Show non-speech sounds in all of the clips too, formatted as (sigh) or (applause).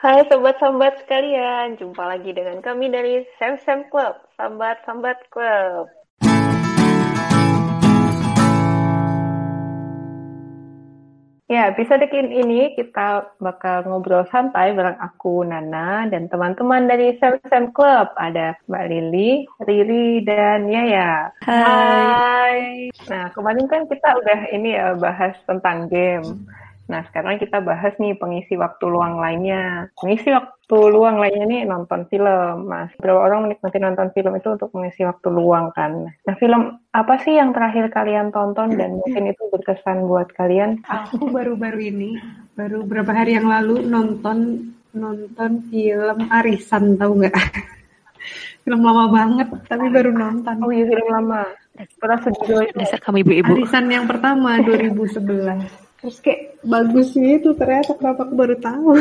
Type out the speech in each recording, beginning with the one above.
Hai sobat-sambat sekalian, jumpa lagi dengan kami dari Sam Sam Club, Sambat-Sambat Club. Ya, episode ini kita bakal ngobrol santai bareng aku, Nana, dan teman-teman dari Sam Sam Club. Ada Mbak Lili, Riri, dan Yaya. Hai. Nah, kemarin kan kita udah ini ya bahas tentang game. Nah, sekarang kita bahas nih pengisi waktu luang lainnya. Pengisi waktu luang lainnya nih nonton film, Mas. Berapa orang menikmati nonton film itu untuk mengisi waktu luang kan? Nah, film apa sih yang terakhir kalian tonton dan mungkin itu berkesan buat kalian? Aku baru-baru ini, baru beberapa hari yang lalu nonton nonton film Arisan, tahu nggak? (laughs) film lama banget, tapi baru nonton. Oh iya, film lama. Pernah sedih Bisa kami ibu-ibu. Arisan yang pertama 2011 terus kayak bagus gitu ternyata kenapa aku baru tahu?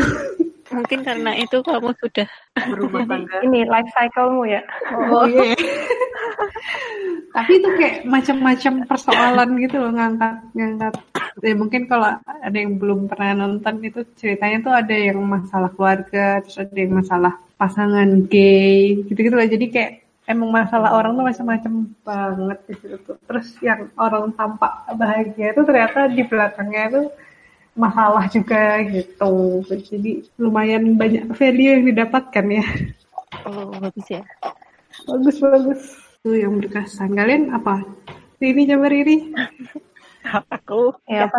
Mungkin karena itu kamu sudah berumah tangga. (laughs) Ini life cyclemu ya. Oh iya. (laughs) Tapi itu kayak macam-macam persoalan gitu loh ngangkat ngangkat. Ya mungkin kalau ada yang belum pernah nonton itu ceritanya tuh ada yang masalah keluarga terus ada yang masalah pasangan gay gitu-gitu loh. Jadi kayak emang masalah orang tuh macam-macam banget di situ tuh. Terus yang orang tampak bahagia itu ternyata di belakangnya itu masalah juga gitu. Jadi lumayan banyak value yang didapatkan ya. Oh bagus ya. Bagus bagus. Tuh yang berkesan. Kalian apa? Riri coba Riri. (laughs) aku ya apa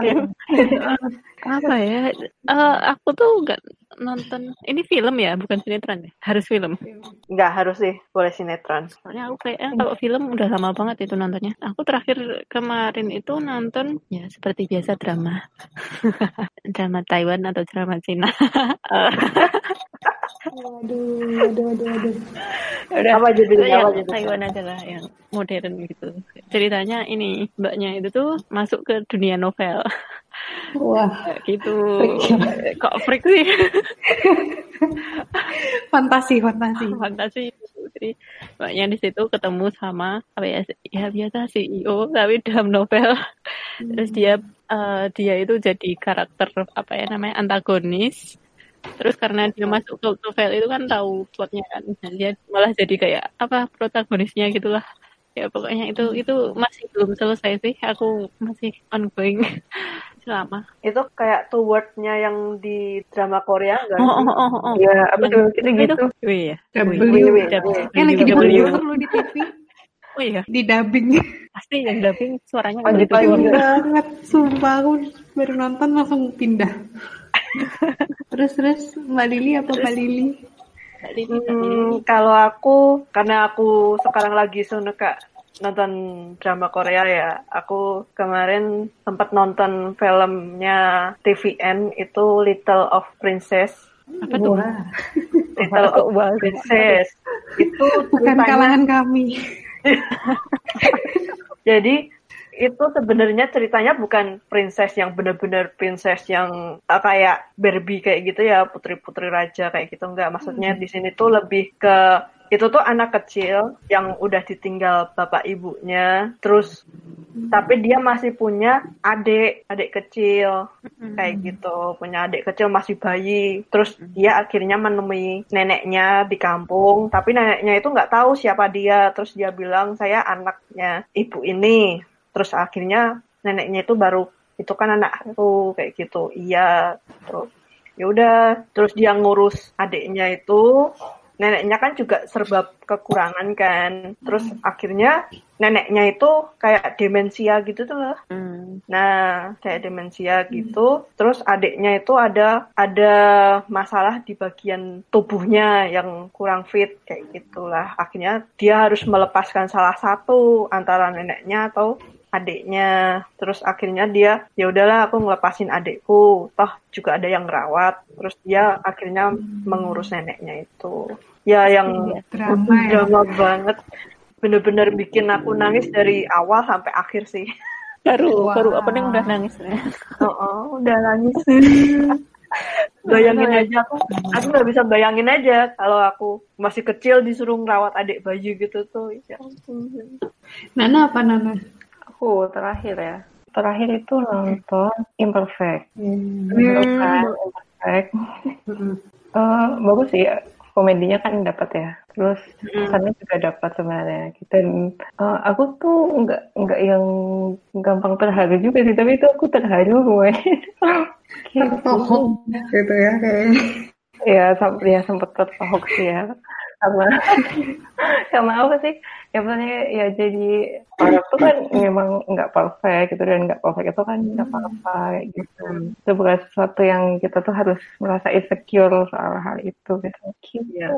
(laughs) apa ya uh, aku tuh nggak nonton ini film ya bukan sinetron ya harus film nggak harus sih boleh sinetron soalnya aku kayaknya kalau film udah lama banget itu nontonnya aku terakhir kemarin itu nonton ya seperti biasa drama (laughs) drama Taiwan atau drama Cina Waduh, waduh, waduh, waduh. Udah, apa judulnya? Apa judulnya? Taiwan aja lah yang modern gitu. Ceritanya ini mbaknya itu tuh masuk ke dunia novel. Wah, gitu. Kok freak sih? (laughs) fantasi, fantasi. fantasi. Jadi mbaknya di situ ketemu sama apa ya? Ya biasa CEO tapi dalam novel. Hmm. Terus dia uh, dia itu jadi karakter apa ya namanya antagonis Terus karena dia masuk ke novel itu kan tahu plotnya kan, dan dia malah jadi kayak apa protagonisnya gitulah. Ya pokoknya itu itu masih belum selesai sih, aku masih ongoing selama. Itu kayak two word-nya yang di drama Korea enggak? Oh, oh, oh, oh. Ya, apa tuh? Kita gitu. (laughs) Oh iya. W. Yang lagi diputar (laughs) lu di TV. Oh iya. Di dubbing. Pasti yang dubbing suaranya pagi-pagi banget. Sumpah aku baru nonton langsung pindah (laughs) terus terus Mbak Lili apa Mbak Lili? Hmm, kalau aku karena aku sekarang lagi suka nonton drama Korea ya. Aku kemarin sempat nonton filmnya TVN itu Little of Princess. Apa tuh? Little of Princess. Itu bukan kalangan kami. (laughs) Jadi itu sebenarnya ceritanya bukan princess yang benar-benar princess yang uh, kayak Barbie kayak gitu ya putri-putri raja kayak gitu enggak maksudnya hmm. di sini tuh lebih ke itu tuh anak kecil yang udah ditinggal bapak ibunya terus tapi dia masih punya adik adik kecil kayak gitu. Punya adik kecil masih bayi terus dia akhirnya menemui neneknya di kampung tapi neneknya itu nggak tahu siapa dia. Terus dia bilang saya anaknya ibu ini. Terus akhirnya neneknya itu baru itu kan anakku kayak gitu. Iya terus ya udah terus dia ngurus adiknya itu neneknya kan juga serba kekurangan kan terus hmm. akhirnya neneknya itu kayak demensia gitu tuh lah hmm. nah kayak demensia gitu terus adiknya itu ada ada masalah di bagian tubuhnya yang kurang fit kayak gitulah akhirnya dia harus melepaskan salah satu antara neneknya atau adiknya. Terus akhirnya dia ya udahlah aku ngelepasin adikku. Toh juga ada yang ngerawat. Terus dia akhirnya mengurus neneknya itu. Ya yang iya, drama, ya. drama banget. Bener-bener bikin aku nangis dari awal sampai akhir sih. Baru wow. baru apa nih udah nangis oh, oh udah nangis. (laughs) Bayangin aja. Aku aku nggak bisa bayangin aja kalau aku masih kecil disuruh ngerawat adik bayi gitu tuh. Ya Nana apa Nana aku terakhir ya. Terakhir itu nonton Imperfect. Hmm. Imperfect. Hmm. Eh, bagus sih komedinya kan dapat ya terus Mm. pesannya juga dapat sebenarnya dan eh, aku tuh nggak nggak yang gampang terharu juga sih tapi itu aku terharu pokoknya tertohok gitu ya kayaknya ya sam- ya sempat terpahok sih ya karena karena (laughs) apa sih? Ya maksudnya ya jadi orang tuh kan memang nggak perfect gitu dan nggak perfect itu kan nggak apa-apa kayak gitu. Itu bukan sesuatu yang kita tuh harus merasa insecure soal hal itu gitu. Gitu. Iya.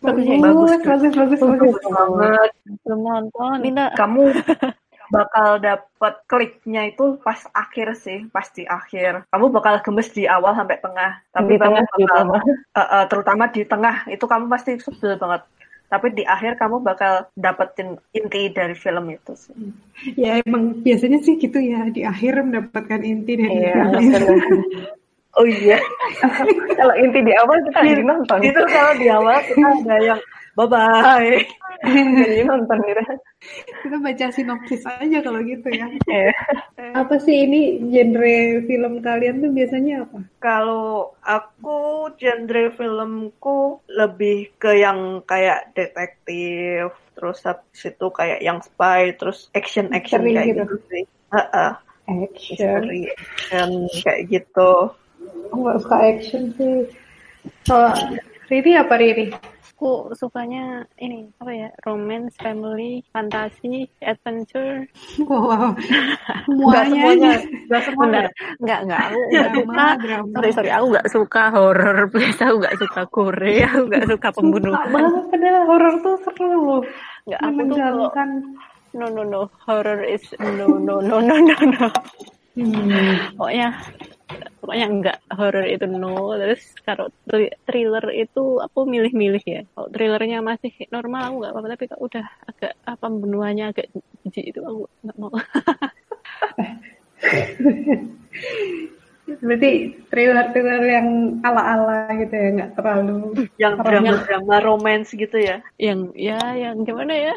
bagus Bagus. bagus bagus bagus banget. Belum nonton Minta kamu (laughs) bakal dapat kliknya itu pas akhir sih pas di akhir. Kamu bakal gemes di awal sampai tengah tapi di tengah kamu di bakal tengah. (laughs) Eh, eh, terutama di tengah itu kamu pasti sebel banget. Tapi di akhir kamu bakal dapetin inti dari film itu sih. ya emang biasanya sih gitu ya di akhir mendapatkan inti dari iya film. (laughs) Oh iya, (laughs) kalau inti di awal kita jadi nonton. Itu kalau di awal kita ada yang bye bye. (laughs) jadi nonton gitu kita baca sinopsis aja kalau gitu ya Iya. apa sih ini genre film kalian tuh biasanya apa Kalau aku genre filmku lebih ke yang kayak detektif, terus habis itu kayak yang spy, terus action action Misteri kayak gitu. gitu, sih. Heeh, action misteri action kayak gitu. aku nggak suka action sih kalau Riri apa Riri aku sukanya ini apa ya romance family fantasi adventure. (laughs) Wow. (laughs) Semuanya semuanya, aja. enggak semuanya. Nggak nggak aku nggak suka. drama. Sorry sorry aku nggak suka horror. (laughs) Please aku nggak suka Korea aku nggak suka Suka pembunuhan banget padahal horor tuh seru loh. Nggak aku tuh no no no. Horror is no no no no no no. Hmm. pokoknya pokoknya enggak horror itu no. Terus kalau thr- thriller itu aku milih-milih ya. Kalau thrillernya masih normal aku nggak apa-apa. Tapi kalau udah agak apa pembunuhannya agak jijik itu aku nggak mau. (laughs) Berarti thriller-thriller yang ala-ala gitu ya nggak terlalu Yang drama-drama romance gitu ya. yang ya yang gimana ya?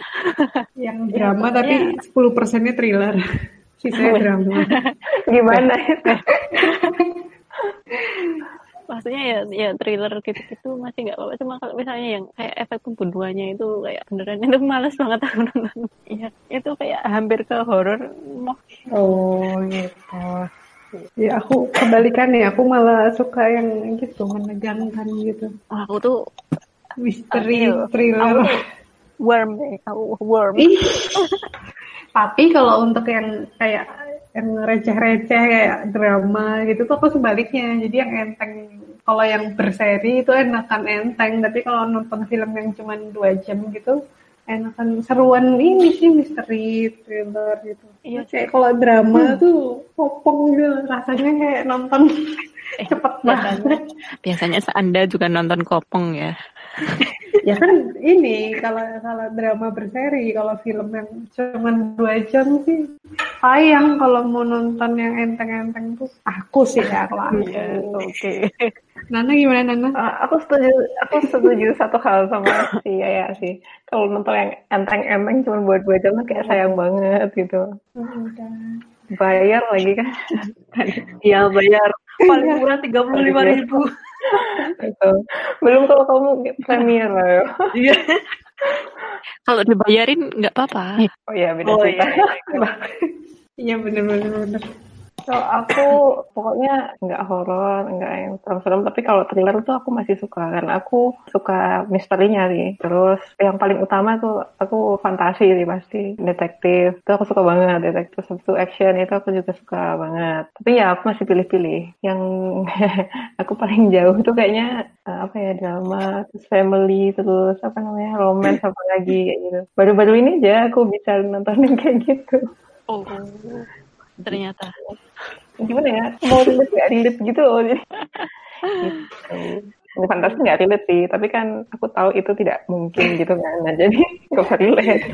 Yang drama tapi 10 persennya thriller sisanya drama (laughs) gimana? Itu (laughs) maksudnya ya ya thriller gitu-gitu masih nggak apa-apa. Cuma kalau misalnya yang kayak efek pembunuhannya itu kayak beneran itu males banget aku nonton. (laughs) Ya itu kayak hampir ke horror oh gitu. Ya aku kebalikannya aku malah suka yang gitu menegangkan gitu. Aku tuh misteri thriller. aku tuh worm deh aku worm. Tapi kalau untuk yang kayak yang receh-receh kayak drama gitu tuh aku sebaliknya. Jadi yang enteng kalau yang berseri itu enakan enteng, tapi kalau nonton film yang cuma dua jam gitu enakan seruan ini sih misteri thriller gitu. Iya Kayak kalau drama tuh popong gitu rasanya kayak nonton Eh, (laughs) cepet biasanya, banget. biasanya anda juga nonton kopong ya (laughs) ya kan ini kalau kalau drama berseri kalau film yang cuma dua jam sih sayang kalau mau nonton yang enteng-enteng tuh. Aku sih ya kalau aku. Iya, oke. Nana gimana Nana? Uh, aku setuju aku setuju satu hal sama si Yaya sih. Kalau nonton yang enteng-enteng cuma buat dua jam tuh kayak sayang banget gitu. Bayar lagi kan? Iya bayar. Paling murah tiga puluh lima ribu. Gitu. belum kalau kamu premier lah ya. Iya. (laughs) kalau dibayarin nggak apa-apa oh iya beda Oh cerita iya. Iya bener-bener (laughs) bener. Kalau aku pokoknya nggak horor, nggak yang serem-serem, tapi kalau thriller tuh aku masih suka karena aku suka misterinya sih. Terus yang paling utama tuh aku fantasi sih pasti, detektif. Itu aku suka banget detektif. Itu action itu aku juga suka banget. Tapi ya aku masih pilih-pilih. Yang (laughs) aku paling jauh tuh kayaknya eh, apa ya drama, terus family, terus apa namanya romance apa lagi kayak gitu. Baru-baru ini aja aku bisa nontonin (laughs) kayak gitu. oh ternyata gimana ya mau relate nggak relate gitu loh jadi gitu. Ini fantasi nggak relate sih tapi kan aku tahu itu tidak mungkin gitu kan nah jadi (laughs) nggak usah relate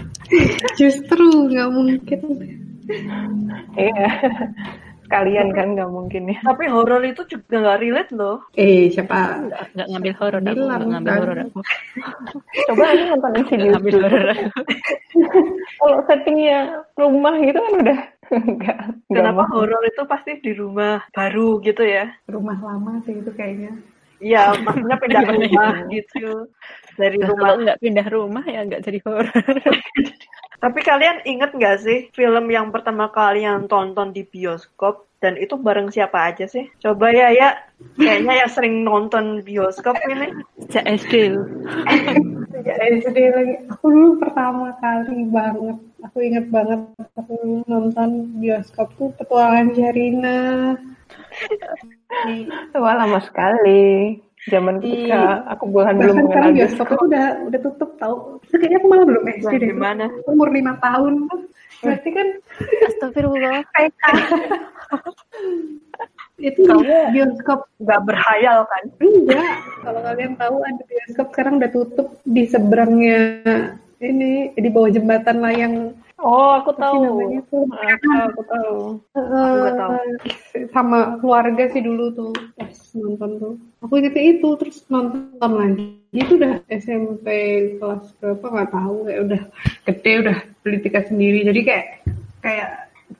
Justru nggak mungkin. iya sekalian kan nggak mungkin ya Tapi horor itu juga nggak relate loh. Eh siapa? nggak ngambil horor nggak ngambil kan. horor aku coba aja nonton nggak Insidious ngambil dulu horor kalau settingnya rumah gitu kan udah nggak nggak Kenapa mau horor itu pasti di rumah baru gitu ya? Rumah lama sih itu kayaknya. Iya, maksudnya pindah Gimana (laughs) rumah gitu. Dari Nah, rumah. kalau nggak pindah rumah ya nggak jadi horor. (laughs) Tapi kalian inget nggak sih film yang pertama kali yang tonton di bioskop dan itu bareng siapa aja sih? Coba ya ya, kayaknya yang sering nonton bioskop ini. Sejak SD. Sejak SD lagi. Aku dulu pertama kali banget. Aku inget banget aku dulu nonton bioskop tuh petualangan. Di, Wah lama sekali. Zaman ketika aku bahkan belum mengenal sekarang bioskop bioskop. itu udah udah tutup tau. Itu kayaknya aku malah belum SD deh. gimana? Umur lima tahun. Berarti kan (laughs) Astagfirullah. itu Kamu- bioskop Nggak berhayal kan? Enggak, kalau kalian tahu ada bioskop sekarang udah tutup di seberangnya ini di bawah jembatan layang Oh, aku apa tahu. namanya tuh? Ah, aku tahu. nggak tahu. Eh, sama keluarga sih dulu tuh pas nonton tuh. Aku ingetnya itu terus nonton lagi. Itu udah SMP kelas berapa nggak tahu. Kayak udah gede udah beli tiket sendiri. Jadi kayak kayak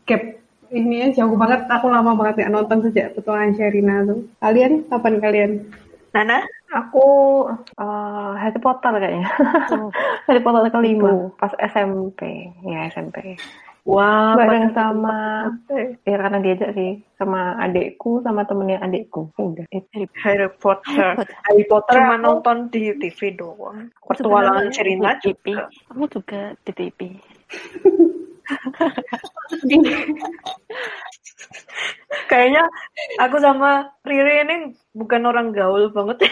gap ini ya jauh banget. Aku lama banget nggak nonton sejak petualangan Sherina tuh. Kalian kapan kalian Nana? Aku eh, Harry Potter kayaknya. (laughs) Harry Potter kelima pas SMP. Ya SMP. Wah, Bareng pada- sama ya karena diajak sih sama adekku sama temennya adekku. Udah. itu. Harry Potter. Harry Potter cuma aku- nonton di TV doang. Di TV. juga. Aku juga di TV. (laughs) (laughs) Kayaknya aku sama Riri ini bukan orang gaul banget. (laughs)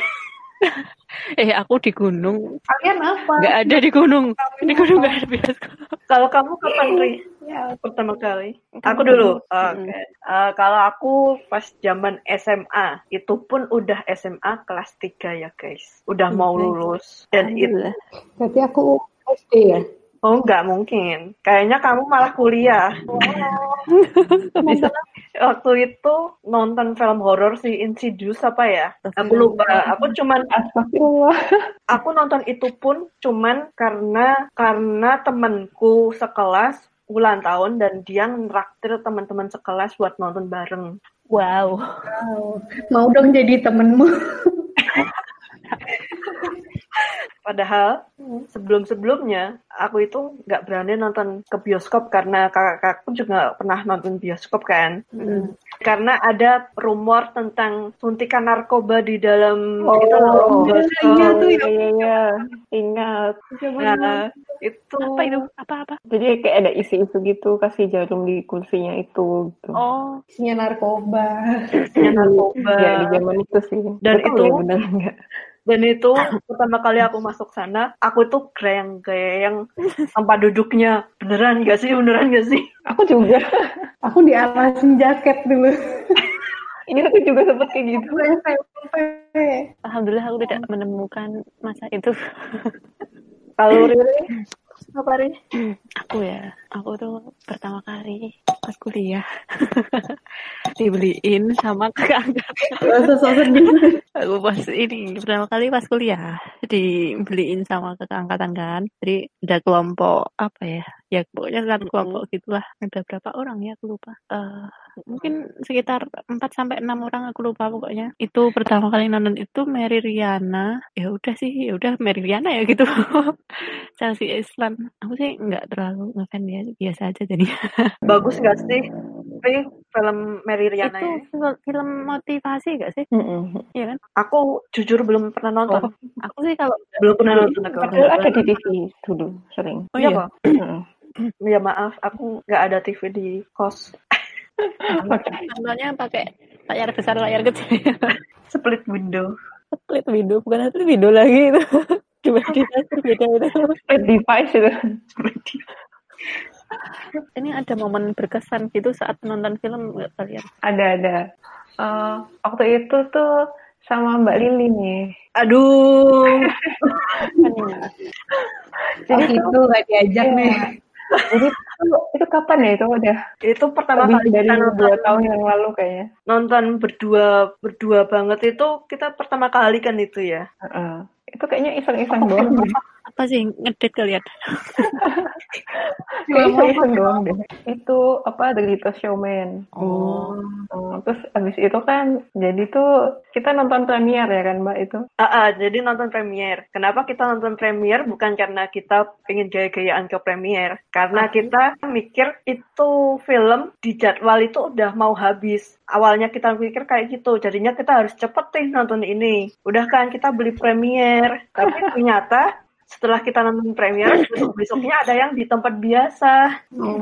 Eh aku di gunung. kalian apa Nggak ada di gunung. Di gunung nggak ada bioskop. Kalau kamu kapan Ri? ya Pertama kali. Kamu Aku dulu. Oke. Eh, kalau aku pas zaman SMA, itu pun udah SMA kelas 3 ya guys. Udah mau lulus. Dan itu berarti aku SD ya Oh, nggak mungkin. Kayaknya kamu malah kuliah. (laughs) Bisa. Waktu itu nonton film horor si Insidious apa ya? Aku lupa. Aku cuman Astagfirullah. (laughs) aku nonton itu pun cuman karena karena temanku sekelas ulang tahun dan dia ngeraktir teman-teman sekelas buat nonton bareng. Wow. Wow. Mau dong jadi temenmu. (laughs) Padahal sebelum-sebelumnya aku itu nggak berani nonton ke bioskop karena kakak-kakakku juga pernah nonton bioskop kan. Karena ada rumor tentang suntikan narkoba di dalam itu loh, bioskop. iya tuh, Iya, iya, iya. Ingat. Nah, itu Apa itu? Apa-apa? Jadi kayak ada isu-isu gitu, kasih jarum di kursinya itu. Gitu. Oh, Isinya narkoba. isinya narkoba. Ya, di zaman itu sih. Dan tahu itu- ya benar nggak. Dan itu pertama kali aku masuk sana, aku tuh gayang-gayang tanpa duduknya. Beneran gak sih? Beneran gak sih? Aku juga. Aku dialasin jaket dulu. (laughs) Ini aku juga sempet kayak gitu. Alhamdulillah aku tidak menemukan masa itu. Kalau Riri, apa Riri? Aku ya, aku tuh pertama kali pas kuliah (laughs) dibeliin sama kakak angkat. Sedih. Aku pas ini pertama kali pas kuliah dibeliin sama kakak angkatan kan. Jadi ada kelompok apa ya? Ya pokoknya satu kelompok gitulah. Ada berapa orang ya aku lupa. Eh mungkin sekitar 4 sampai 6 orang aku lupa pokoknya. Itu pertama kali nonton itu Mary Riana. Ya udah sih, ya udah Mary Riana ya gitu. (laughs) Chelsea Islan. Aku sih nggak terlalu ngefan dia, biasa aja jadi. Bagus gak sih? Riri, film Mary Riana itu ini? film, motivasi gak sih? Iya kan? Aku jujur belum pernah nonton. Aku sih kalau (laughs) Belum pernah nonton aku. Padahal ada di TV dulu, sering. Oh Iya iya. (clears throat) Ya maaf, aku nggak ada TV di kos. (laughs) Nontonnya pakai layar besar layar kecil (laughs) Split window. split window bukan split window lagi itu dua device berbeda itu Split device itu. Ini ada momen berkesan gitu saat nonton film nggak kalian Ada, ada. Eh, waktu itu tuh sama Mbak Lili nih. Aduh, (laughs) Oh gitu gak diajak Iya. nih. Jadi itu, itu kapan ya itu udah itu pertama lebih kali dari nonton, dua tahun yang lalu kayaknya. nonton berdua berdua banget itu kita pertama kali kan itu ya. Heeh. Itu kayaknya iseng-iseng doang. Apa sih ngedit kalian? Kayaknya iseng doang deh. Itu apa The Greatest Showman. Oh. Hmm, terus abis itu kan jadi tuh kita nonton premier ya kan mbak itu. Ah, ah, jadi nonton premier. Kenapa kita nonton premier? Bukan karena kita pengen gaya-gayaan ke premier. Karena kita mikir itu film di jadwal itu udah mau habis. Awalnya kita mikir kayak gitu. Jadinya kita harus cepet nih nonton ini. Udah kan kita beli premier. Tapi (laughs) ternyata setelah kita nonton premier, (coughs) besok besoknya ada yang di tempat biasa.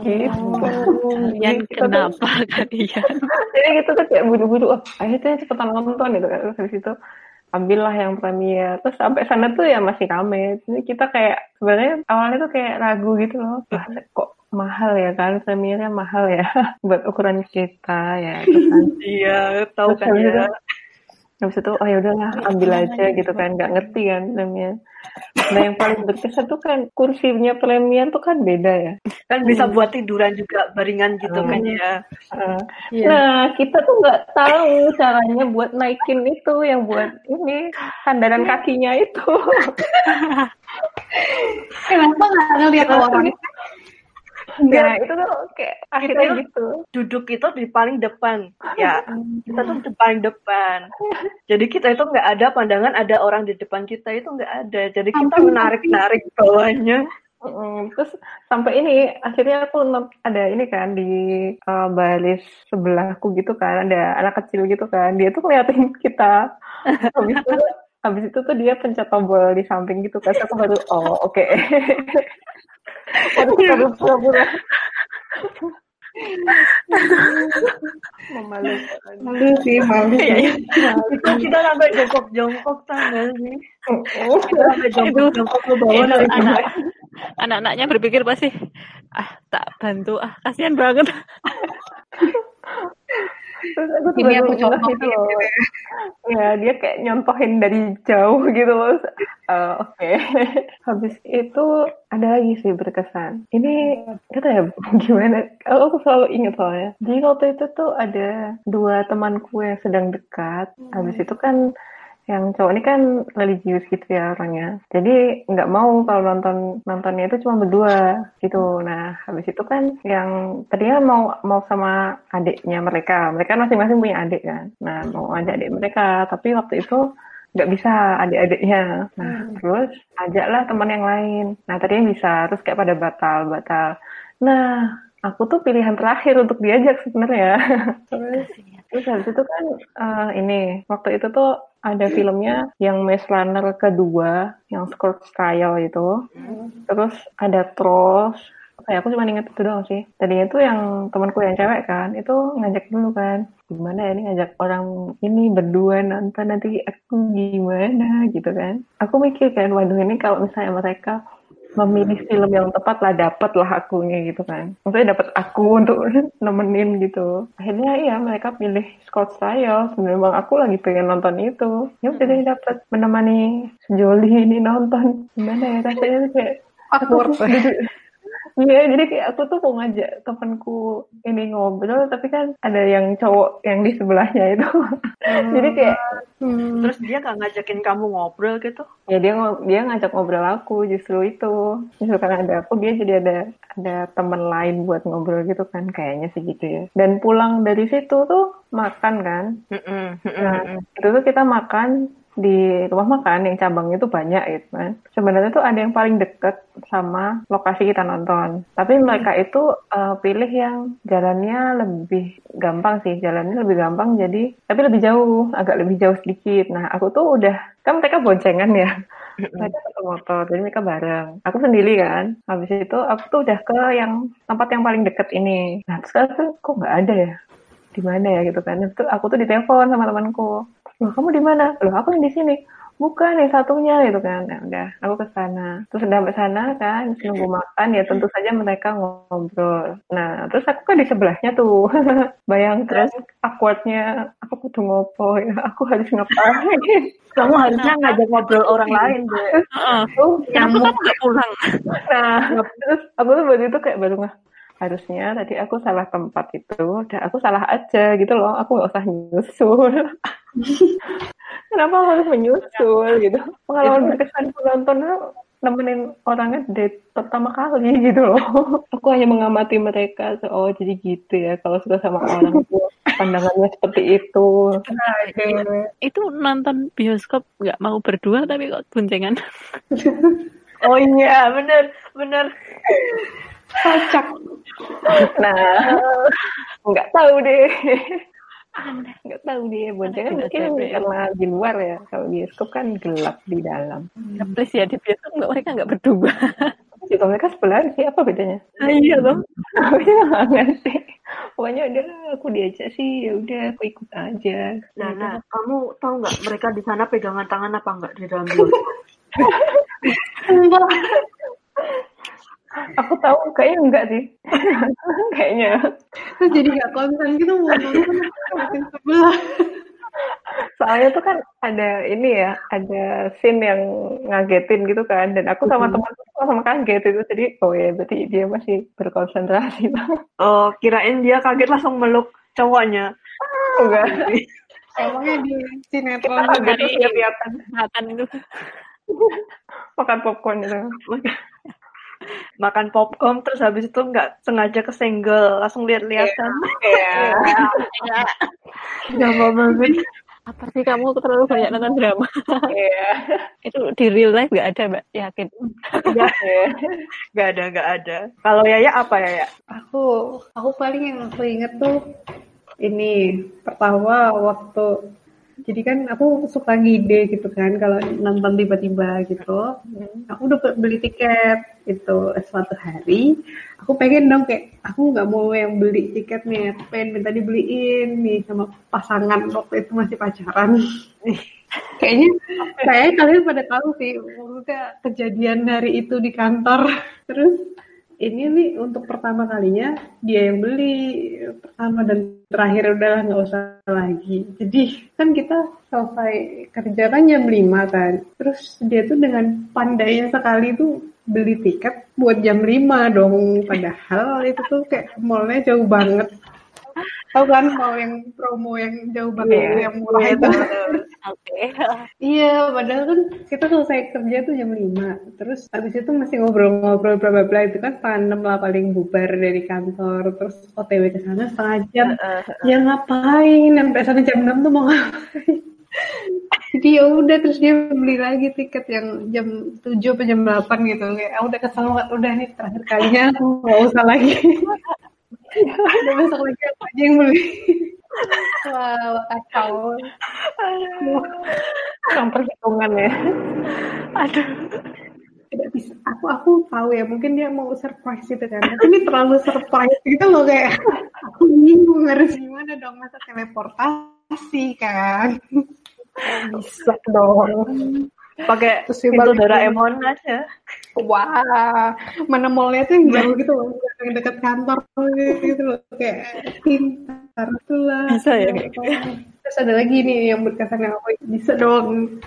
Gitu. Kalian Kita tuh- (laughs) kenapa kalian? (laughs) Jadi gitu tuh kayak buru-buru, oh akhirnya cepetan nonton gitu kan. Terus habis itu ambillah yang premier. Terus sampai sana tuh ya masih rame. Jadi kita kayak sebenarnya awalnya tuh kayak ragu gitu loh. Lah, kok mahal ya kan premiernya mahal ya (laughs) buat ukuran kita ya gitu kan. Iya, tahu kan ya. Habis itu oh ya udahlah ambil aja gitu kan nggak ngerti kan premier. Nah yang paling berkesan tuh kan kursinya premier tuh kan beda ya. Kan bisa buat tiduran juga baringan gitu Hmm. kan ya. Uh, Iya. Nah, kita tuh nggak tahu caranya buat naikin itu yang buat ini sandaran kakinya itu. (laughs) Kenapa nggak ngeliat orang? Nah, itu tuh kayak akhirnya Itu- gitu. Duduk itu di paling depan. Ya, kita tuh di paling depan. Jadi kita itu nggak ada pandangan ada orang di depan kita itu nggak ada. Jadi kita menarik-narik bawahnya. Mm, terus sampai ini akhirnya aku ada ini kan di uh, baris sebelahku gitu kan ada anak kecil gitu kan dia tuh ngeliatin kita habis itu habis itu tuh dia pencet tombol di samping gitu kan aku baru oh oke. Baru baru pura-pura. Memalukan Malu sih, malu. Itu kita sampai jongkok-jongkok tanggal sih. Kita sampai jongkok-jongkok. Ke bawah anak, anak-anaknya berpikir pasti ah tak bantu. Ah kasihan banget. Terus aku tuh Ini aku ngeh contohin gitu loh. Ya, dia kayak nyontohin dari jauh gitu loh. Eh, Oke. (laughs) Habis itu ada lagi sih berkesan. Ini kata ya (laughs) gimana? Oh, aku selalu ingat soalnya. Jadi waktu itu tuh ada dua temanku yang sedang dekat. Habis itu kan yang cowok ini kan religius gitu ya orangnya. Jadi nggak mau kalau nonton nontonnya itu cuma berdua gitu. Nah habis itu kan yang tadinya mau mau sama adiknya mereka. Mereka masing-masing punya adik kan. Nah mau ajak adik mereka. Tapi waktu itu nggak bisa adik-adiknya. Nah terus ajaklah teman yang lain. Nah tadinya bisa. Terus kayak pada batal batal. Nah aku tuh pilihan terakhir untuk diajak sebenarnya. (laughs) terus Terus habis itu kan eh, ini waktu itu tuh ada filmnya yang Maze Runner kedua yang Scorch Trial itu. Terus ada Trolls. Kayak aku cuma inget itu doang sih. Tadinya tuh yang temanku yang cewek kan, itu ngajak dulu kan. Gimana ya ini ngajak orang ini berdua nonton nanti aku gimana gitu kan. Aku mikir kan, waduh ini kalau misalnya mereka memilih film yang tepat lah dapet lah akunya gitu kan. Maksudnya dapat aku untuk (laughs) nemenin gitu. Akhirnya iya mereka pilih Scott Trial sebenarnya bang aku lagi pengen nonton itu. Ya udah deh dapet. Menemani sejoli ini nonton. Gimana ya rasanya kayak Awkward. duduk Iya, jadi kayak aku tuh mau ngajak temanku ini ngobrol, tapi kan ada yang cowok yang di sebelahnya itu. (laughs) jadi kayak Terus dia gak ngajakin kamu ngobrol gitu? ya dia dia ngajak ngobrol aku justru itu justru karena ada aku dia jadi ada ada teman lain buat ngobrol gitu kan kayaknya sih gitu ya dan pulang dari situ tuh makan kan Mm-mm, nah mm-mm. itu tuh kita makan di rumah makan yang cabangnya tuh banyak gitu kan. Sebenarnya tuh ada yang paling deket sama lokasi kita nonton. Tapi mereka itu eh, pilih yang jalannya lebih gampang sih. Jalannya lebih gampang jadi tapi lebih jauh agak lebih jauh sedikit. Nah aku tuh udah kan mereka boncengan ya. Mereka satu motor jadi mereka bareng. Aku sendiri kan. Habis itu aku tuh udah ke yang tempat yang paling deket ini. Nah terus kok nggak ada ya? Di mana ya? Gitu kan. Itu aku tuh ditelepon sama temanku loh kamu di mana? Loh aku yang di sini. Bukan yang satunya gitu kan. Nah, udah aku ke sana. Terus udah sampai sana kan nunggu makan ya tentu saja mereka ngobrol. Nah terus aku kan di sebelahnya tuh. (laughs) Bayang terus awkwardnya aku butuh ngopo ya. Aku harus ngapain? (laughs) Kamu harusnya ngajak ngobrol orang lain, Bu. Heeh. tuh Kenapa kamu nggak pulang? Nah, terus aku tuh waktu itu kayak baru nggak harusnya tadi aku salah tempat itu, dan aku salah aja gitu loh, aku nggak usah nyusul. (laughs) Kenapa harus menyusul gitu? Pengalaman berkesan penonton tuh nemenin orangnya date pertama kali gitu loh. (laughs) Aku hanya mengamati mereka. So, oh jadi gitu ya. Kalau suka sama orang pandangannya seperti itu. Nah, itu nonton bioskop nggak mau berdua tapi kok boncengan. (laughs) Oh iya, bener, bener. Kocak. Nah, (laughs) nggak tahu deh. Nggak tahu deh, boncengan mungkin aneh. karena di luar ya. Kalau bioskop kan gelap di dalam. Ya, please ya di bioskop nggak mereka nggak berdua. Juga mereka sebelahan sih, apa bedanya? Ah, iya loh. (laughs) Aku juga nggak ngerti. Pokoknya udah aku diajak sih, ya udah aku ikut aja. Nah, nah, kamu tahu nggak mereka di sana pegangan tangan apa nggak di dalam (laughs) bioskop? Aku tahu kayaknya enggak sih. (laughs) kayaknya. Terus jadi gak konsen gitu mau nonton makin sebelah. Soalnya tuh kan ada ini ya, ada scene yang ngagetin gitu kan. Dan aku sama temanku sama-sama kaget itu. Jadi, oh ya berarti dia masih berkonsentrasi banget. (laughs) Oh, kirain dia kaget langsung meluk cowoknya. (laughs) Enggak. Emangnya di sinetron Kaget terus dia kelihatan Makan itu. makan popcorn itu. Makan popcorn terus habis itu nggak sengaja kesenggol, langsung lihat-lihatan. (laughs) Iya. Drama banget. Apa sih kamu terlalu banyak nonton drama? Iya. itu di real life nggak ada mbak yakin. Nggak, nggak ada, nggak ada. Kalau Yaya apa Yaya? Aku aku paling yang aku inget tuh ini pertama waktu jadi kan aku suka ngide gitu kan kalau nonton tiba-tiba gitu. Aku udah beli tiket itu suatu hari. Aku pengen dong kayak aku nggak mau yang beli tiketnya, aku pengen minta dibeliin nih sama pasangan waktu itu masih pacaran. (laughs) Kayaknya kayaknya kalian pada tahu sih maksudnya kejadian hari itu di kantor. Terus ini nih untuk pertama kalinya dia yang beli pertama dan terakhir udahlah nggak usah lagi. Jadi kan kita selesai kerja kan jam 5 kan. Terus dia tuh dengan pandainya sekali tuh beli tiket buat jam 5 dong. Padahal itu tuh kayak mallnya jauh banget. Tahu kan mall yang promo yang jauh banget Iya. yang murah itu. Oke. Iya, padahal kan kita selesai kerja tuh jam 5. Terus habis itu masih ngobrol-ngobrol bla bla bla itu kan enam lah paling bubar dari kantor. Terus OTW ke sana setengah jam. Ya ngapain? Sampai sana jam 6 tuh mau ngapain? (laughs) Jadi ya udah terus dia beli lagi tiket yang jam 7 atau jam 8 gitu. Kayak ah, udah kesel banget udah nih terakhir kalinya aku nggak usah lagi. (laughs) udah besok lagi aku aja yang beli. Wah, kacau. Yang perhitungan ya. Aduh. tidak bisa aku aku tahu ya mungkin dia mau surprise gitu kan tapi ini terlalu surprise gitu loh kayak aku bingung harus gimana dong masa teleportasi kan Bisa dong. Pakai pintu Doraemon aja. wah mana mallnya tuh yang jauh gitu loh yang dekat kantor gitu loh kayak pintar tuh lah. Bisa ya gitu. terus ada lagi nih yang berkesan yang aku bisa dong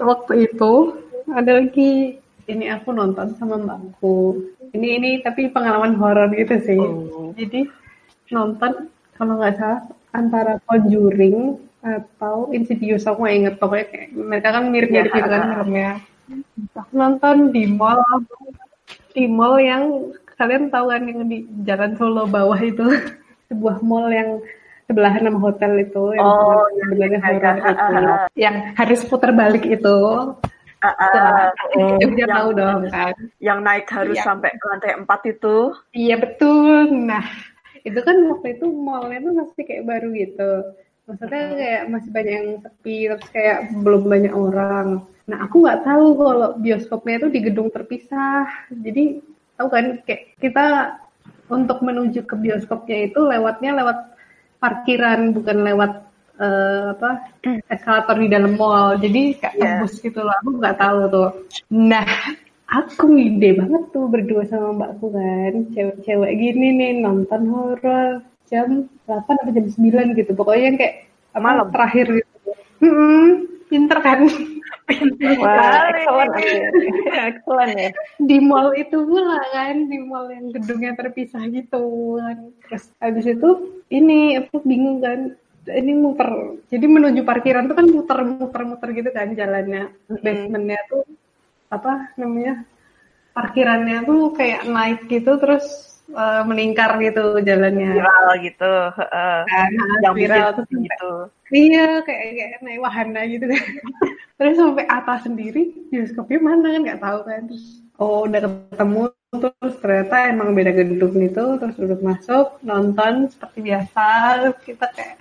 waktu itu ada lagi ini aku nonton sama mbakku. Ini ini tapi pengalaman horor gitu sih. Jadi nonton kalau nggak salah antara Conjuring atau Insidious aku nggak inget pokoknya kayak mereka kan mirip-mirip gitu kan filmnya aku nonton di mall di mall yang kalian tahu kan yang di Jalan Solo bawah itu (laughs) sebuah mall yang sebelahan sama hotel itu yang Oh, sebenarnya iya, horor iya, itu iya. yang harus putar balik itu Ah, ah, Nah, (laughs) dia yang- tahu dong kan yang naik harus Iya. sampai ke lantai 4 itu. Iya betul. Nah itu kan waktu itu mallnya tuh masih kayak baru gitu. Maksudnya kayak masih banyak yang sepi terus kayak belum banyak orang. Nah aku nggak tahu kalau bioskopnya itu di gedung terpisah. Jadi tahu kan kayak kita untuk menuju ke bioskopnya itu lewatnya lewat parkiran bukan lewat eh, apa eskalator di dalam mall. Jadi kayak Iya. tembus gitu loh. Aku nggak tahu tuh. Nah aku ngide banget tuh berdua sama mbakku kan cewek-cewek gini nih nonton horor jam 8 atau jam 9 gitu. Pokoknya yang kayak Malam. terakhir gitu. Hmm, pinter kan? (laughs) Wah, excellent excellent ya. di mall itu pula kan di mall yang gedungnya terpisah gitu kan. Terus habis itu ini aku bingung kan. Ini muter jadi menuju parkiran tuh kan muter muter muter gitu kan jalannya. Basementnya tuh apa namanya parkirannya tuh kayak naik gitu terus uh, meningkar gitu jalannya. Viral gitu. Uh, Nah, yang viral gitu. Iya, kayak kayak naik wahana gitu kan. (laughs) Terus sampai atas sendiri, bioskopnya mana kan nggak tahu kan. Terus, oh udah ketemu, terus ternyata emang beda gedung itu, terus duduk masuk, nonton seperti biasa. Kita kayak,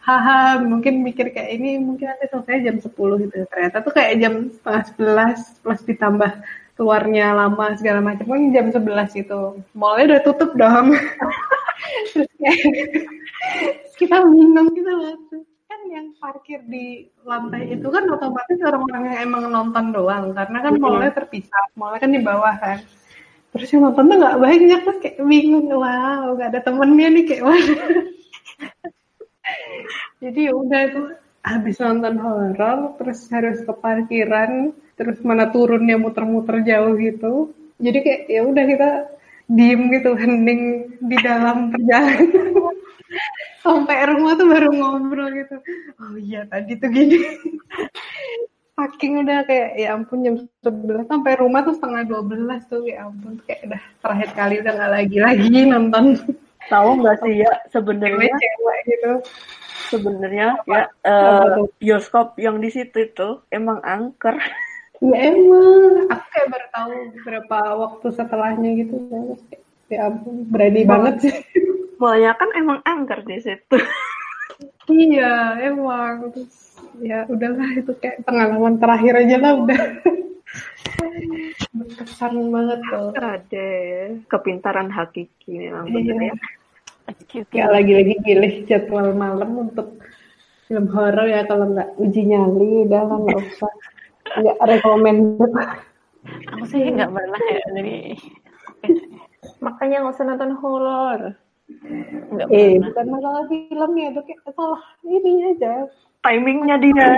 haha, mungkin mikir kayak ini, mungkin nanti selesai jam 10 gitu. Ternyata tuh kayak jam setengah 11, plus ditambah keluarnya lama segala macam. Kan jam 11 itu. Mallnya udah tutup dong. (laughs) terus kayak, (laughs) kita bingung gitu loh kan yang parkir di lantai itu kan otomatis orang-orang yang emang nonton doang. Karena kan mallnya terpisah. Mallnya kan di bawah kan. Terus yang nonton tuh nggak banyak. Terus kayak bingung. Wow nggak ada temennya nih kayak mana. (laughs) Jadi ya udah itu habis nonton horor terus harus ke parkiran terus mana turunnya muter-muter jauh gitu. Jadi kayak ya udah kita diem gitu hening di dalam perjalanan. (laughs) Sampai rumah tuh baru ngobrol gitu. Oh iya tadi tuh gini. Saking udah kayak ya ampun jam 11 sampai rumah tuh setengah 12 tuh ya ampun. Kayak udah terakhir kali udah nggak lagi lagi nonton. Tahu nggak sih ya sebenarnya cewek gitu sebenarnya ya eh, tuh? bioskop yang di situ itu emang angker. ya emang aku kayak baru tahu beberapa waktu setelahnya gitu Terus kayak, ya ampun berani banget sih Banyak kan emang angker di situ. iya emang terus ya udahlah itu kayak pengalaman terakhir aja lah udah berkesan banget tuh Ada kepintaran hakiki memang Iya. bener ya. Ya lagi-lagi pilih jadwal malam untuk film horor ya kalau nggak uji nyali udah lah nggak usah. Nggak recommended Aku sih nggak pernah ya, jadi Makanya nggak usah nonton horor. eh pernah. bukan masalah filmnya itu kayak salah ini aja. Timingnya dia.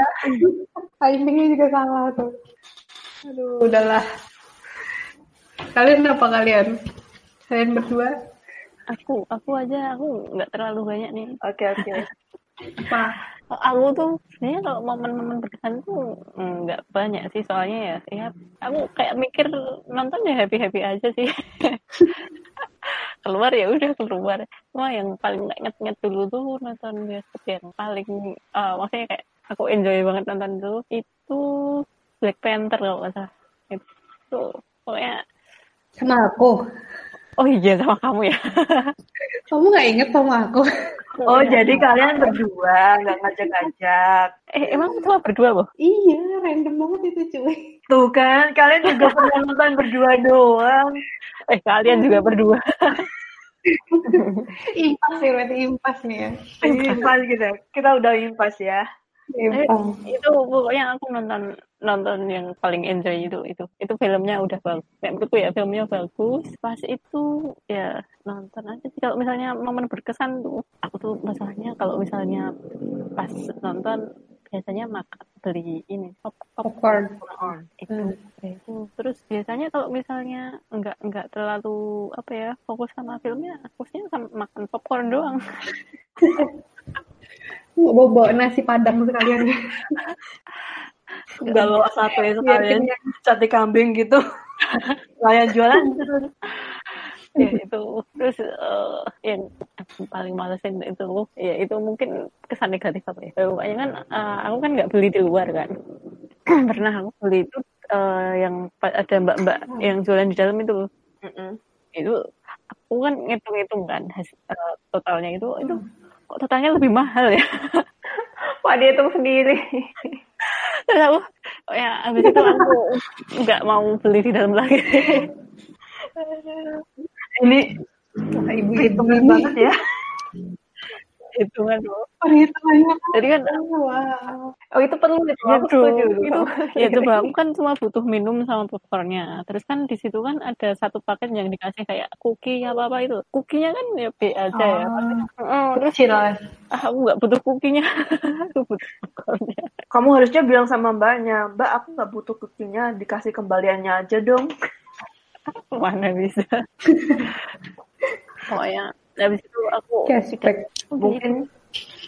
timingnya juga salah tuh. Aduh udahlah. Kalian apa kalian? Kalian berdua Aku, aku aja, aku nggak terlalu banyak nih. Oke oke. apa (laughs) Aku tuh sebenarnya kalau momen-momen berkesan tuh mm, nggak banyak sih soalnya ya, ya aku kayak mikir nonton ya happy happy aja sih. (laughs) keluar ya udah keluar. Cuma yang paling nggak inget-inget dulu tuh nonton bioskop yang paling eh, maksudnya kayak aku enjoy banget nonton dulu itu Black Panther kalau nggak salah. Itu pokoknya sama aku oh iya sama kamu ya. (laughs) kamu nggak inget sama aku (laughs) Oh jadi kalian berdua nggak ngajak-ngajak. Eh emang cuma berdua loh? iya random banget itu cuy Tuh kan kalian juga pernah nonton berdua doang. Eh kalian juga berdua. (laughs) impas sih berarti impas nih ya Impas gitu. Kita udah impas ya. Eh, impas itu pokoknya aku nonton nonton yang paling enjoy itu itu. Itu filmnya udah bagus. Kayak menurutku ya filmnya bagus. Pas itu ya nonton aja sih. Kalau misalnya momen berkesan tuh aku tuh masalahnya kalau misalnya pas nonton biasanya makan beli ini pop popcorn. popcorn. Itu. Hmm. itu. Terus biasanya kalau misalnya nggak nggak terlalu apa ya fokus sama filmnya fokusnya sama makan popcorn doang (laughs) bawa, bawa nasi padang sekalian. Nggak bawa satu ya sekalian. kenyang. sate kambing gitu. Kayak jualan ya itu. Terus eh, yang paling malesin itu ya itu mungkin kesan negatif apa ya. Eh, pokoknya kan eh, aku kan nggak beli di luar kan. (clears throat) Pernah aku beli itu eh, yang ada mbak-mbak yang jualan di dalam itu. Mm-mm. itu aku kan ngitung-ngitung kan has- eh, totalnya itu itu kok totalnya lebih mahal ya (laughs) Wah dihitung sendiri. terus aku oh ya habis itu aku nggak mau beli di dalam lagi Ini ibu hitungan ini banget ya. Hitungan loh perhitungannya jadi kan wow. Oh itu perlu itu. Aku gitu setuju. itu. (laughs) ya coba. aku kan cuma butuh minum sama popcornnya terus kan di situ kan ada satu paket yang dikasih kayak cookie apa apa itu. Cookienya kan ya B aja ya. Heeh, terus kecil ah, aku nggak butuh cookienya. (laughs) Aku butuh popcornnya Kamu harusnya bilang sama mbaknya, Mbak aku nggak butuh kukinya, dikasih kembaliannya aja dong. (laughs) mana bisa? Pokoknya habis itu aku cashback Mungkin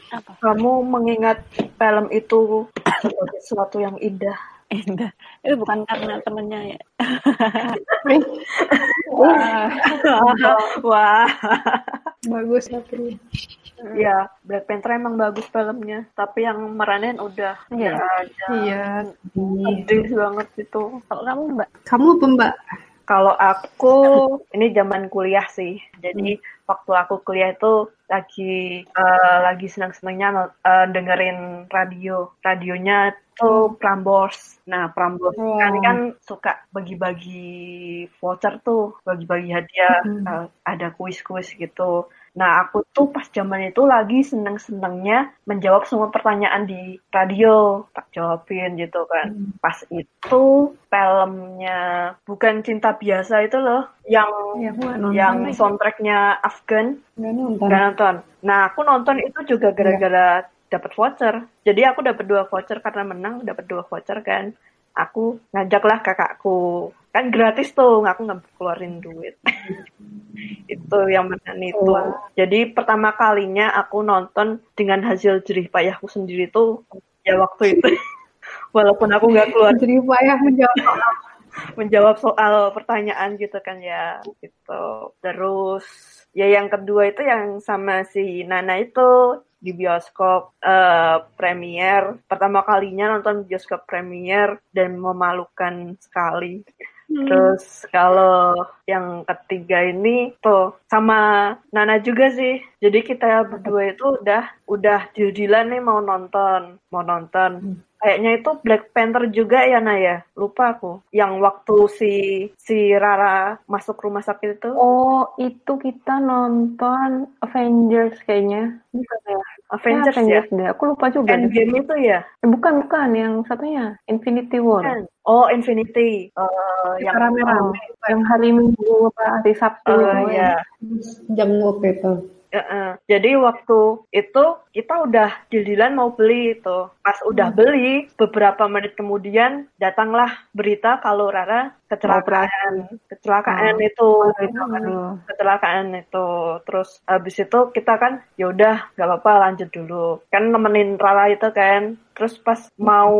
apa kamu mengingat film itu sebagai sesuatu yang indah. Enggak. Itu bukan karena temennya ya. Wah, Wah, Bagus tapi. ya Black Panther emang bagus filmnya, tapi yang meranin udah Iya. Iya. Sedih banget itu. Kalau kamu mbak, Kamu apa Mbak? Kalau aku (laughs) ini zaman kuliah sih. Jadi waktu aku kuliah itu lagi eh, lagi senang-senangnya no- eh, dengerin radio. Radionya tuh Prambors. Nah, Prambors Wow. kan kan suka bagi-bagi voucher tuh, bagi-bagi hadiah. Eh, ada kuis-kuis gitu. Nah, aku tuh pas zaman itu lagi seneng-senengnya menjawab semua pertanyaan di radio. Tak jawabin gitu kan. Pas itu filmnya Bukan Cinta Biasa itu loh. Yang Ya, nonton. yang soundtracknya Afgan. Nggak nonton. Gak nonton. Nah, aku nonton itu juga gara-gara dapat voucher. Jadi aku dapat dua voucher karena menang, dapat dua voucher kan. Aku ngajaklah kakakku. Kan gratis tuh, aku nggak keluarin duit. (laughs) itu yang menang itu. Jadi pertama kalinya aku nonton dengan hasil jerih payahku sendiri tuh ya waktu itu. (laughs) Walaupun aku nggak keluar (laughs) Jadi payah menjawab soal. menjawab soal pertanyaan gitu kan ya gitu terus ya yang kedua itu yang sama si Nana itu di bioskop eh, premier pertama kalinya nonton bioskop premier dan memalukan sekali terus kalau yang ketiga ini tuh sama Nana juga sih jadi kita berdua itu udah udah deal-dealan nih mau nonton mau nonton Kayaknya itu Black Panther juga ya Naya. Lupa aku. Yang waktu si si Rara masuk rumah sakit itu. oh itu kita nonton Avengers kayaknya. Bukan ya? Ya, Avengers ya. Deh. Aku lupa juga. Endgame itu ya? Eh, bukan bukan yang satunya Infinity War. Oh, Infinity. Eh, yang rame-rame. Yang hari Minggu apa hari Sabtu Oh, itu ya. Jenguk itu. Heeh. Jadi waktu itu kita udah deal-dealan mau beli itu. Pas udah beli, beberapa menit kemudian datanglah berita kalau Rara kecelakaan. Kecelakaan itu. itu aduh. kecelakaan itu terus habis itu kita kan ya udah nggak apa-apa lanjut dulu kan nemenin Rara itu kan terus pas mau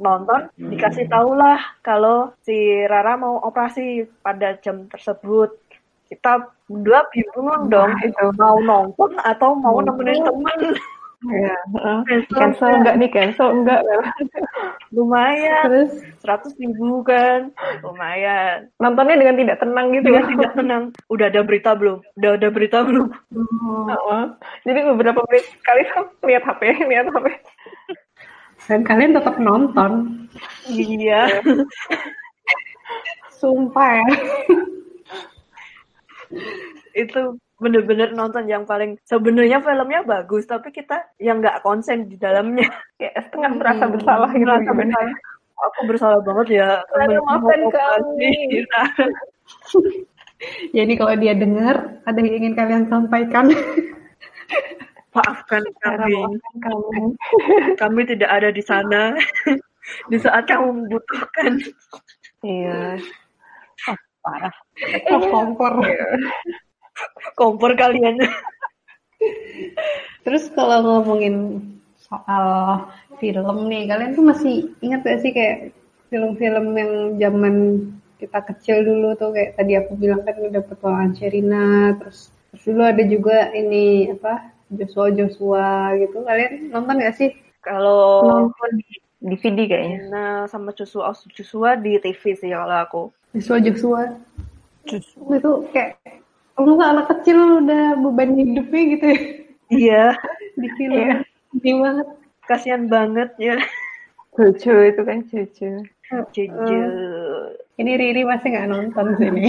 nonton dikasih tahu lah kalau si Rara mau operasi pada jam tersebut kita berdua bingung dong itu. mau nonton atau mau nemenin temen. (laughs) Ya. Cancel cancel enggak nih cancel enggak. (laughs) Lumayan. Terus? Seratus ribu kan. Lumayan. Nontonnya dengan tidak tenang gitu ya? Dengan tidak tenang. Udah ada berita belum? Udah ada berita belum? Heeh. jadi beberapa menit kan lihat HP (laughs) lihat HP dan kalian tetap nonton. iya. Sumpah ya. Itu bener-bener nonton yang paling sebenarnya filmnya bagus tapi kita yang nggak konsen di dalamnya (laughs) kayak setengah merasa bersalah gitu Merasa gimana bersalah. aku bersalah banget ya temen maafkan kami. operasi. (laughs) Jadi kalau dia dengar, ada yang ingin kalian sampaikan. (laughs) maafkan kami kamu kami tidak ada di sana di saat kamu membutuhkan iya parah. Oh, kompor. (laughs) kompor kalian Terus kalau ngomongin soal film nih, kalian tuh masih ingat gak sih kayak film-film yang zaman kita kecil dulu tuh kayak tadi aku bilang kan udah petualangan Sherina, terus terus dulu ada juga ini apa Joshua Joshua gitu. Kalian nonton gak sih? kalau nonton di DVD kayaknya Nah, sama Joshua Joshua di TV sih kalau aku. Joshua Joshua. Itu kayak lu anak kecil udah beban hidupnya gitu ya Iya, (laughs) di film. Iya. Sedih banget. kasihan banget ya. Cucu itu kan cucu Jujur. Ini Riri masih nggak nonton sini.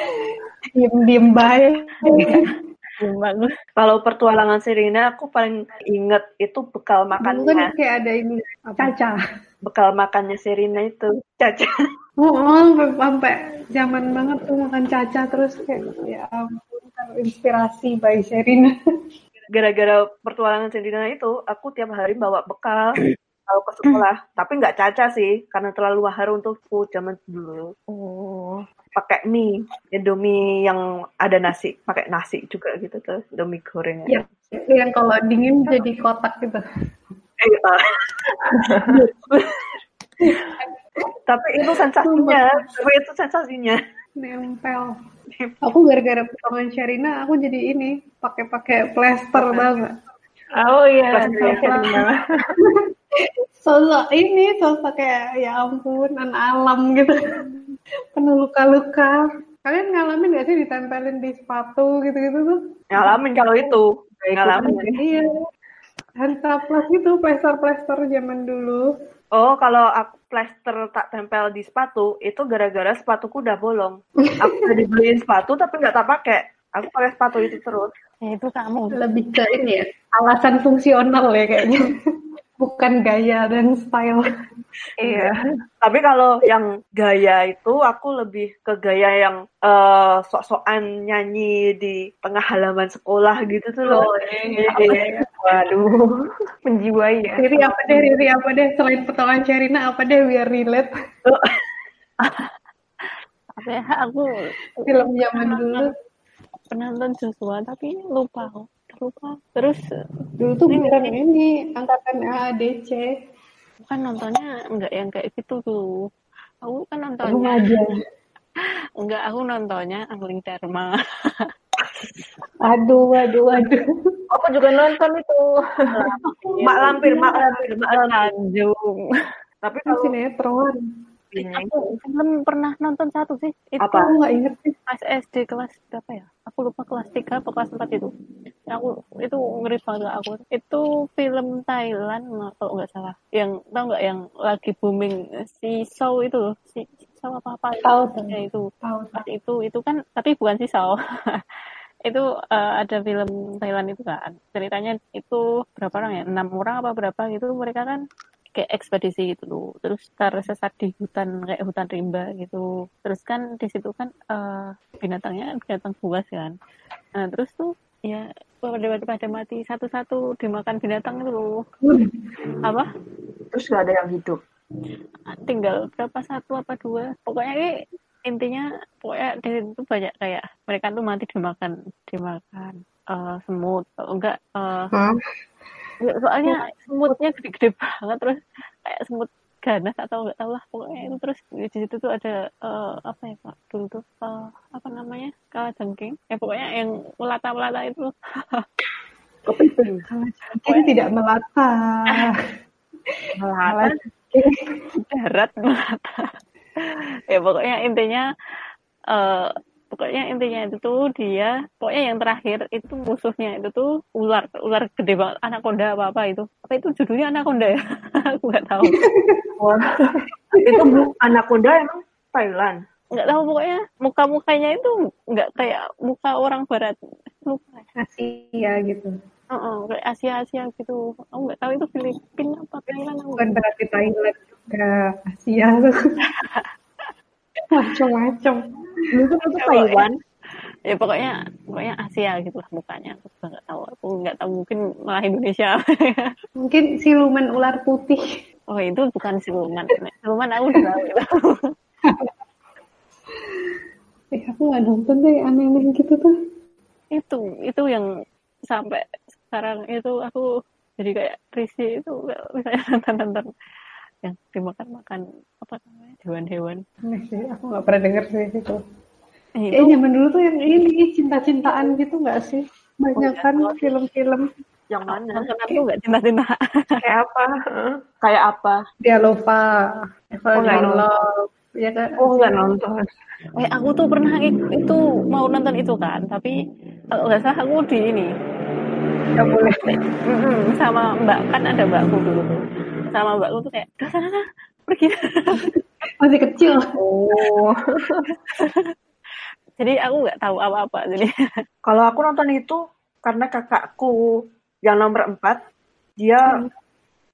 (laughs) Diem-diem baik. Bagus. (laughs) Kalau pertualangan Serena aku paling inget itu bekal kan makannya. kayak ada ini Caca. Bekal makannya Serena itu. Caca. (laughs) Oh, sampai, sampai zaman banget tuh makan Caca terus kayak ya ampun terinspirasi by Sherina. (laughs) Gara-gara pertualangan Serena itu, aku tiap hari bawa bekal (clears throat) kalau ke sekolah. Tapi nggak Caca sih, karena terlalu mahal untukku zaman dulu. oh Pakai mie, Indomie yang ada nasi, pakai nasi juga gitu tuh, Indomie goreng. Ya, yang kalau dingin jadi kotak gitu. Eh, ah. Tapi itu sensasinya, tapi itu sensasinya. nempel. Aku gara-gara potongan Sherina, aku jadi ini pakai-pakai plester banget. Oh iya, Plastik. (laughs) Sosok ini, sosok kayak ya ampun, anak alam gitu. Penuh luka-luka. Kalian ngalamin gak sih ditempelin di sepatu gitu-gitu tuh? Ngalamin kalau itu. Ngalamin. Iya. Hansaplast gitu, plester-plester zaman dulu. Oh, kalau aku plester tak tempel di sepatu, itu gara-gara sepatuku udah bolong. Aku udah dibeliin sepatu tapi nggak tak pakai. Aku pakai sepatu itu terus. Ya, itu kamu. Lebih ke ini ya, alasan fungsional ya kayaknya. Bukan gaya dan style. Iya. Tapi kalau yang gaya itu aku lebih ke gaya yang eh, sok-sokan nyanyi di tengah halaman sekolah gitu tuh loh. iya, iya. Waduh, menjiwai ya. Riri apa deh, Riri apa deh, selain potongan Sherina apa deh biar relate (laughs) Apa ya, aku film zaman dulu. penonton Joshua tapi lupa lupa terus Dulu tuh beneran ini angkatan AADC. bukan nontonnya enggak yang kayak gitu tuh aku kan nontonnya Remaja. enggak (laughs) aku nontonnya Angling Dharma Aduh, aduh, aduh. Aku juga nonton itu. Mak lampir, mak lampir, mak lampir. Tanjung Tapi Itu kalau sinetron. Aku film pernah nonton satu sih. Itu Apa? Aku nggak inget sih. pas SD kelas berapa ya? Aku lupa kelas 3 atau kelas 4 itu. Aku itu ngeri banget aku. Itu film Thailand kalau nggak salah. Yang tau nggak yang lagi booming si Show itu loh. Si Show apa apa Tahu, tahu. ya itu. Tahu, pas itu itu kan tapi bukan si Show (laughs) itu eh, ada film Thailand itu kan. Ceritanya itu berapa orang ya? Enam orang apa berapa gitu mereka kan kayak ekspedisi gitu loh. Terus tersesat di hutan kayak hutan rimba gitu. Terus kan di situ kan eh, binatangnya kan binatang buas kan. Nah terus tuh ya pada pada mati satu-satu dimakan binatang itu loh. Apa? Terus gak ada yang hidup. tinggal berapa satu apa dua. Pokoknya ini intinya pokoknya di situ banyak kayak mereka tuh mati dimakan dimakan eh, semut. Kalau enggak eh, Hah? Ya, soalnya semutnya gede-gede banget terus kayak semut ganas atau nggak tahu lah pokoknya itu. Terus di situ tuh ada eh, apa ya pak? Dulu tuh eh, apa namanya kala jengking ya pokoknya yang (laughs) melata melata itu? Ini tidak melata. melata. Darat melata. Ya pokoknya intinya eh pokoknya intinya itu tuh dia pokoknya yang terakhir itu musuhnya itu tuh ular ular gede banget anaconda apa apa itu. Apa itu judulnya anaconda ya? (laughs) Aku nggak tahu. Itu bu anaconda emang Thailand. nggak tahu pokoknya muka mukanya itu nggak kayak muka orang barat. Lupa. Asia gitu. Heeh, kayak Asia Asia gitu. Aku nggak tahu itu Filipina apa Thailand Bukan berarti Thailand juga Asia. (laughs) Macam-macam. Mungkin itu Taiwan. ya pokoknya pokoknya Asia gitu lah mukanya aku juga nggak tahu aku nggak tahu mungkin malah Indonesia (laughs) Mungkin siluman ular putih. oh itu bukan siluman siluman aku udah tahu gitu. (laughs) Eh, aku nggak nonton deh aneh-aneh gitu tuh. itu itu yang sampai sekarang itu aku jadi kayak risih itu misalnya nonton nonton yang dimakan makan apa namanya hewan-hewan aku nggak pernah denger sih itu. Eh, Eh, zaman dulu tuh yang ini cinta-cintaan gitu nggak sih? Banyak kan film-film Yang mana? aku nggak cinta-cinta Kayak apa? Heeh. Kayak apa? Dialova, Eva Oh, nggak nonton. Ya kan? Oh, nggak nonton. eh aku tuh pernah itu mau nonton itu kan tapi kalau nggak salah aku di ini Nggak boleh. Sama mbak kan ada mbakku dulu tuh sama mbakku tuh kayak udah sana sana pergi (laughs) Masih kecil. Oh, (laughs) jadi aku nggak tahu apa-apa jadi (laughs) Kalau aku nonton itu karena kakakku yang nomor empat, dia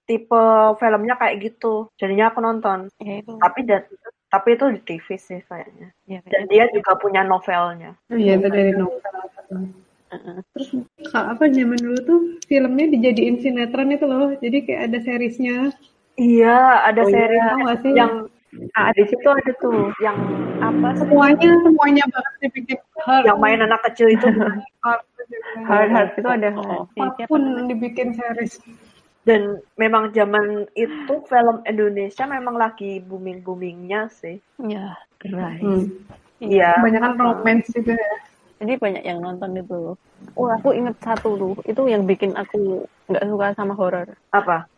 tipe filmnya kayak gitu. Jadinya aku nonton. ya itu Tapi dan tapi itu di TV sih kayaknya. ya Dan dia juga punya novelnya. Oh iya, itu dari novel. Terus ka- apa zaman dulu tuh filmnya dijadiin sinetron itu loh. Jadi kayak ada seriesnya. Iya, ada Oh iya, seri nggak sih? yang ah, di situ ada tuh. yang apa sih? Semuanya semuanya banget dibikin hard. Yang main anak kecil itu. hard, Hard Hard itu ada. oh, apa pun dibikin series. Dan memang zaman itu film Indonesia memang lagi booming-boomingnya sih. Ya, gerai. Hmm. Iya. Kebanyakan romance juga ya. Jadi banyak yang nonton itu. Oh, aku inget satu tuh. Itu yang bikin aku nggak suka sama horor. Apa?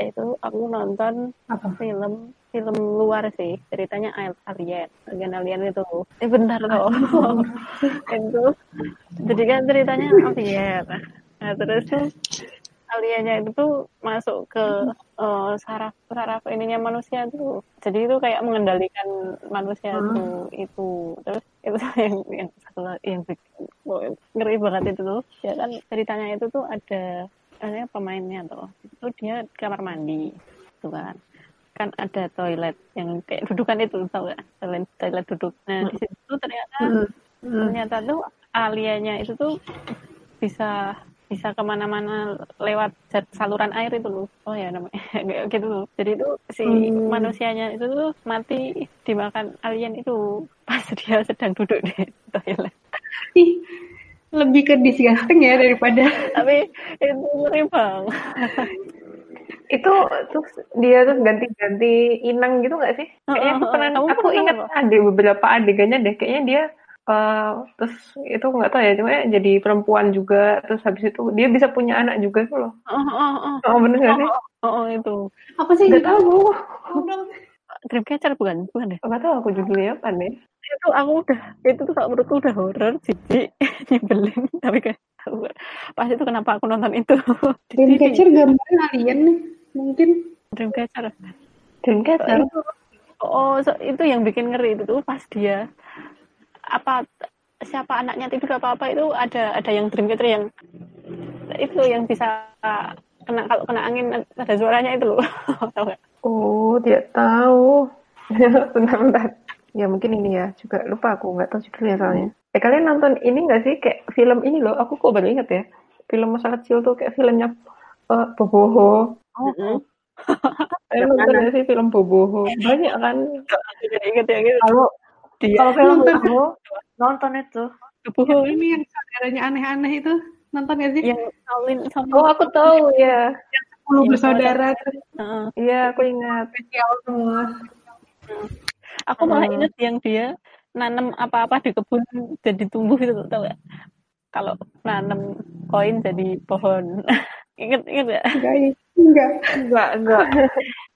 Itu aku nonton Apa? film film luar sih. Ceritanya al- alien. Alien alien itu. Eh bentar loh. (laughs) itu. Jadi kan ceritanya alien. Nah terus tuh aliennya itu tuh masuk ke eh, saraf saraf ininya manusia tuh. Jadi itu kayak mengendalikan manusia Hmm. tuh itu. Terus itu (laughs) yang yang satu yang bikin ngeri banget itu tuh. Ya kan ceritanya itu tuh ada ada pemainnya tuh. Itu dia di kamar mandi tuh kan. Kan ada toilet yang kayak dudukan itu tau gak? Toilet, toilet duduk. Nah di situ ternyata Hmm. Hmm. ternyata tuh aliennya itu tuh bisa bisa ke mana-mana lewat saluran air itu loh oh ya namanya (laughs) kayak gitu loh jadi itu si Hmm. manusianya itu tuh mati dimakan alien itu (laughs) pas dia sedang duduk di toilet Ih, lebih ke disgusting ya daripada (laughs) tapi itu ngeri Itu terus dia terus ganti-ganti inang gitu nggak sih? Kayaknya aku pernah, Kamu aku ingat ada beberapa adegannya deh. Kayaknya dia eh, terus itu nggak tahu ya, cuma jadi perempuan juga. Terus habis itu dia bisa punya anak juga tuh loh. oh oh oh Oh bener nggak sih? oh, oh, itu apa sih Nggak tahu. Dreamcatcher bukan bukan deh Nggak tahu aku judulnya apa nih. itu aku udah itu tuh kalau menurutku udah horor jijik (laughs) nyebelin tapi kayak aku pas itu kenapa aku nonton itu (laughs) Dreamcatcher gambarnya alien nih mungkin Dreamcatcher Dreamcatcher. itu oh so- itu yang bikin ngeri itu tuh pas dia apa siapa anaknya tidur apa apa itu ada ada yang dreamcatcher yang itu yang bisa kena kalau kena angin ada suaranya itu loh (laughs) gak? Oh, tidak tahu. (laughs) Bentar-bentar. Ya mungkin ini ya, juga lupa aku nggak tahu judulnya soalnya. Eh kalian nonton ini nggak sih kayak film ini loh? Aku kok baru inget ya. Film masa kecil tuh kayak filmnya eh, Boboho. oh, Kalian nonton nggak sih film Boboho? Banyak kan? inget ya gitu Kalau dia kalau film Nonton. aku nonton itu. Bobo ini yang saudaranya aneh-aneh itu nonton gak sih? yang Shaolin sama Oh aku tahu ya. Sepuluh Yang bersaudara terus Heeh. Iya aku ingat. spesial semua. aku malah Hmm. inget yang dia nanam apa-apa di kebun jadi tumbuh itu tau gak kalau nanam koin jadi pohon (laughs) inget inget gak Enggak, enggak. Enggak, enggak. (laughs)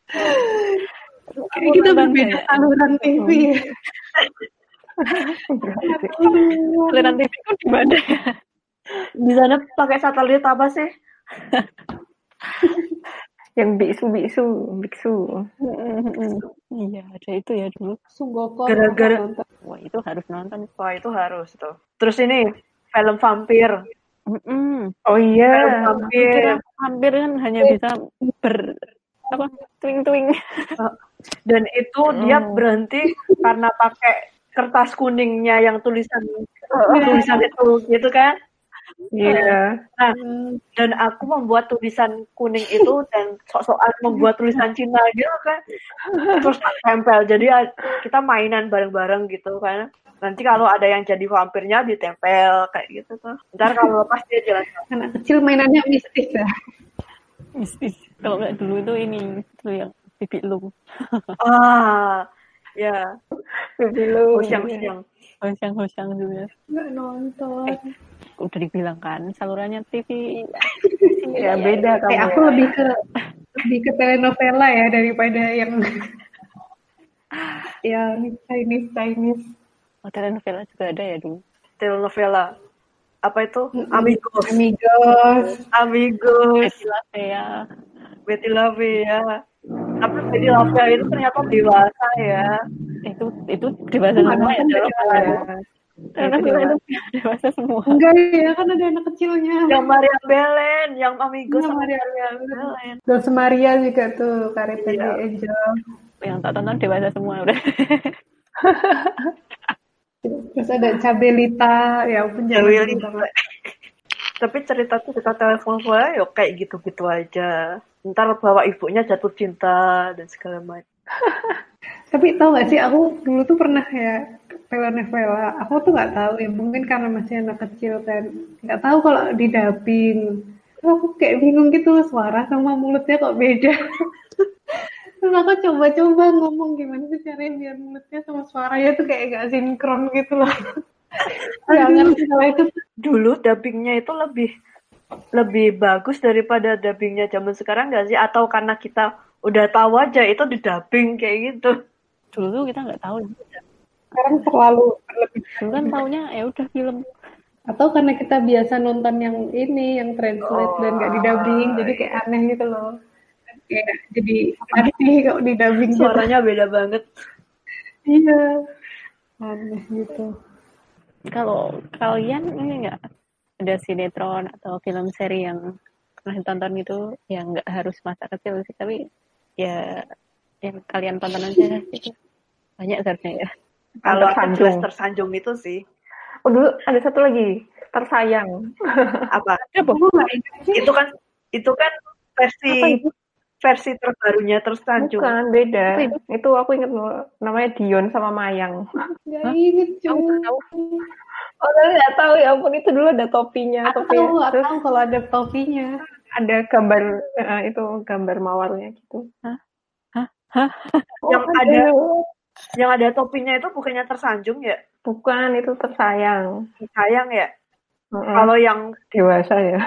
(laughs) Kayak kita nonton berbeda saluran TV ya. Aliran TV ku di mana ya? Di sana pakai satelit apa sih? Yang biksu-biksu, biksu. Iya, ada itu ya dulu. Sunggoko. Gara-gara-. Wah, itu harus nonton. Wah, itu harus tuh. Terus ini film vampir. Mm-mm. Oh Film iya. vampir. Kira hampir kan hanya bisa ber apa twing-twing. Dan itu dia Hmm. berhenti karena pakai kertas kuningnya yang tulisan tulisan itu gitu kan. Iya. Nah, dan aku membuat tulisan kuning itu dan sok-sokan membuat tulisan Cina gitu kan. Terus tempel. Jadi kita mainan bareng-bareng gitu kan. Nanti kalau ada yang jadi vampirnya ditempel kayak gitu tuh. Ntar kalau lepas dia jalan. Anak kecil mainannya mistis ya. Mistis. Kalau nggak dulu itu ini itu yang bibi lu. (laughs) Ah, ya. Dulu. Siang-siang. Hosyang-hosyang juga. Enggak nonton. Udah dibilang kan salurannya TV. (laughs) Ya beda kamu. Kayak aku ya. lebih ke lebih ke telenovela ya daripada yang (laughs) yang Chinese Chinese. Oh, telenovela juga ada ya dulu. Telenovela. Apa itu? Amigos. Amigos. Amigos. Betty La Fea. Betty Lavia. Tapi Betty Lavia itu ternyata dewasa ya. Itu itu dewasa semua ya. Ya. Telenovela itu (laughs) dewasa semua. Enggak ya kan ada anak kecilnya. Yang Maria Belen, yang Amigos Iya, sama Maria Belen. Dulce Maria juga tuh Iya. de Angel. Yang tak tonton dewasa semua udah. (laughs) Terus ada Cabelita, ya ampun. Tapi cerita cerita telenovela ya kayak gitu-gitu aja. Ntar bawa ibunya jatuh cinta dan segala macam. (laughs) Tapi tau gak sih aku dulu tuh pernah ya telenovela. Aku tuh nggak tahu ya mungkin karena masih anak kecil kan nggak tahu kalau di dubbing. aku kayak bingung gitu suara sama mulutnya kok beda (laughs) terus aku coba-coba ngomong gimana sih caranya biar mulutnya sama suaranya tuh kayak gak sinkron gitu loh (laughs) Gak ngerti kalau itu Dulu dubbingnya itu lebih lebih bagus daripada dubbingnya zaman sekarang nggak sih? Atau karena kita udah tahu aja itu di dubbing kayak gitu? Dulu tuh kita nggak tahu. sekarang terlalu berlebih Dulu kan taunya ya udah film. atau karena kita biasa nonton yang ini yang translate dan gak di dubbing jadi kayak aneh gitu loh kayak jadi aneh kalau di dubbing gitu. Suaranya beda banget. iya aneh gitu Kalau kalian ini nggak ada sinetron atau film seri yang pernah ditonton gitu yang nggak harus masa kecil sih tapi ya yang kalian tonton aja gitu banyak seharusnya ya Kalau Tersanjung. tersanjung itu sih. Oh dulu ada satu lagi tersayang. Apa? sih Itu kan itu kan versi Apa itu? Versi terbarunya tersanjung. Bukan beda. Itu? Itu aku inget loh, namanya Dion sama Mayang. inget cuy nggak tahu? Oh nggak tahu ya ampun itu dulu ada topinya, aku topi tahu aku terus tahu kalau ada topinya ada gambar eh, itu gambar mawarnya gitu. Hah? Oh, (laughs) Yang ada- Yang ada topinya itu bukannya tersanjung ya? bukan itu tersayang. Sayang ya. Mm-mm. Kalau yang dewasa ya.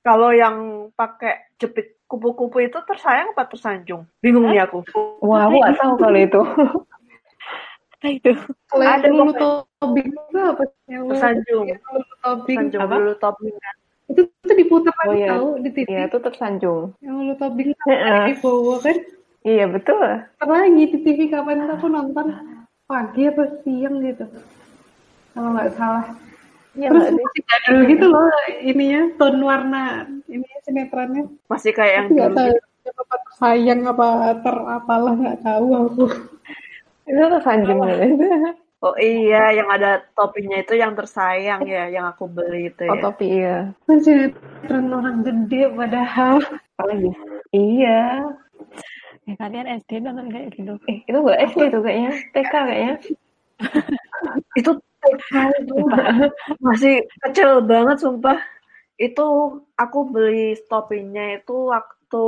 kalau yang pakai jepit kupu-kupu itu tersayang apa tersanjung? Bingung nih aku. Wah, aku nggak tahu kalau itu. Apa (laughs) itu? kalau Ada lulu tobing itu apa Tersanjung. yang lulu tobing Tersanjung Apa? kan. itu tuh diputar Oh, iya. tahu di TV Iya, itu tersanjung. yang lulu tobing di bawah kan Iya, betul. Ntar lagi di TV kapan aku nonton pagi apa siang gitu kalau nggak salah Iya, terus masih jadul gitu loh ininya tone warna sinetronnya Masih kayak yang nggak dulu. tahu apa sayang apa ter apalah nggak tahu aku Itu tersanjung ya. Oh iya, yang ada topinya itu yang tersayang ya, yang aku beli itu Oh, ya. topi iya. kan sinetron orang gede padahal Apa lagi? Iya. Ya, kalian SD nonton kayak gitu. Eh, itu nggak SD tuh kayaknya. TK kayaknya. Itu TK itu masih kecil banget sumpah. Itu aku beli topinya itu waktu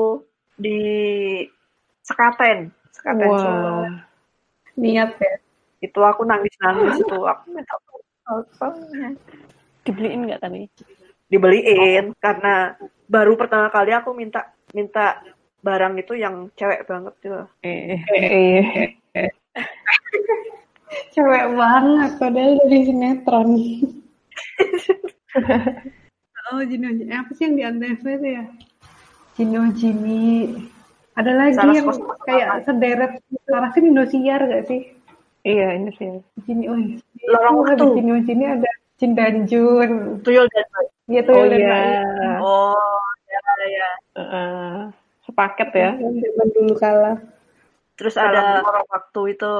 di Sekaten, Sekaten Solo. Wah. niat ya Itu aku nangis-nangis itu. (laughs) Aku minta topinya. Dibeliin nggak tapi? Dibeliin karena baru pertama kali aku minta minta barang itu yang cewek banget gitu. Eh, Eh, (laughs) cewek banget padahal dari sinetron (laughs) oh Jino Jini apa sih yang di antv itu ya Jino Jini ada lagi Salah yang kos- kayak sederet sekarang kan Indosiar gak sih iya, ini sih. Jini oh. Lorong Oh, waktu. di Jino Jini ada Jin dan Jun Tuyul dan. Iya tuh Oh dan iya. Oh, ya ya. Heeh. sepaket ya. yang zaman dulu kalah Terus ada lorong waktu itu.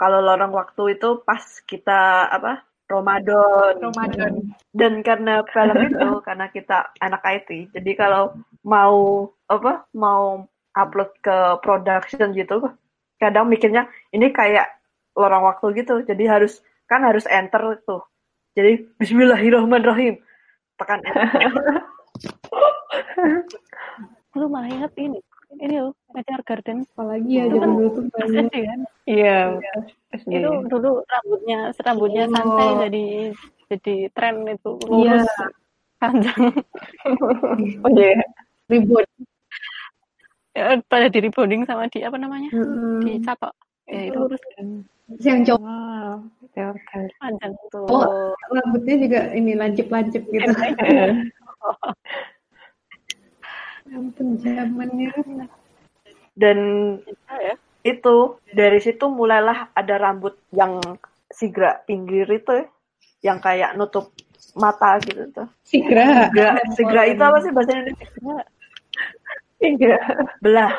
Kalau lorong waktu itu pas kita apa? Ramadan. Ramadan Dan karena film (laughs) itu karena kita anak IT, jadi kalau mau apa? Mau upload ke production gitu, kadang mikirnya ini kayak lorong waktu gitu. Jadi harus kan harus enter tuh. Jadi Bismillahirrahmanirrahim. Tekan enter. (laughs) lu malah inget ini. Ini loh, Meteor Garden. apalagi ya Itu zaman kan dulu tuh banyak kan? Iya. SD. Itu dulu rambutnya, rambutnya Oh. santai jadi jadi tren itu iya lurus panjang. (laughs) Oh iya. ribut Ya, pada di rebonding sama di apa namanya? Mm-mm. Di capok. Ya itu lurus kan. Yang cowok Wow. Panjang tuh. Oh. rambutnya juga ini lancip-lancip gitu (laughs) ampun zamannya Dan ya. itu dari situ mulailah ada rambut yang sigra pinggir itu ya, yang kayak nutup mata gitu tuh. sigra Sigra, sigra itu apa sih bahasa Indonesia? Iya. Belah,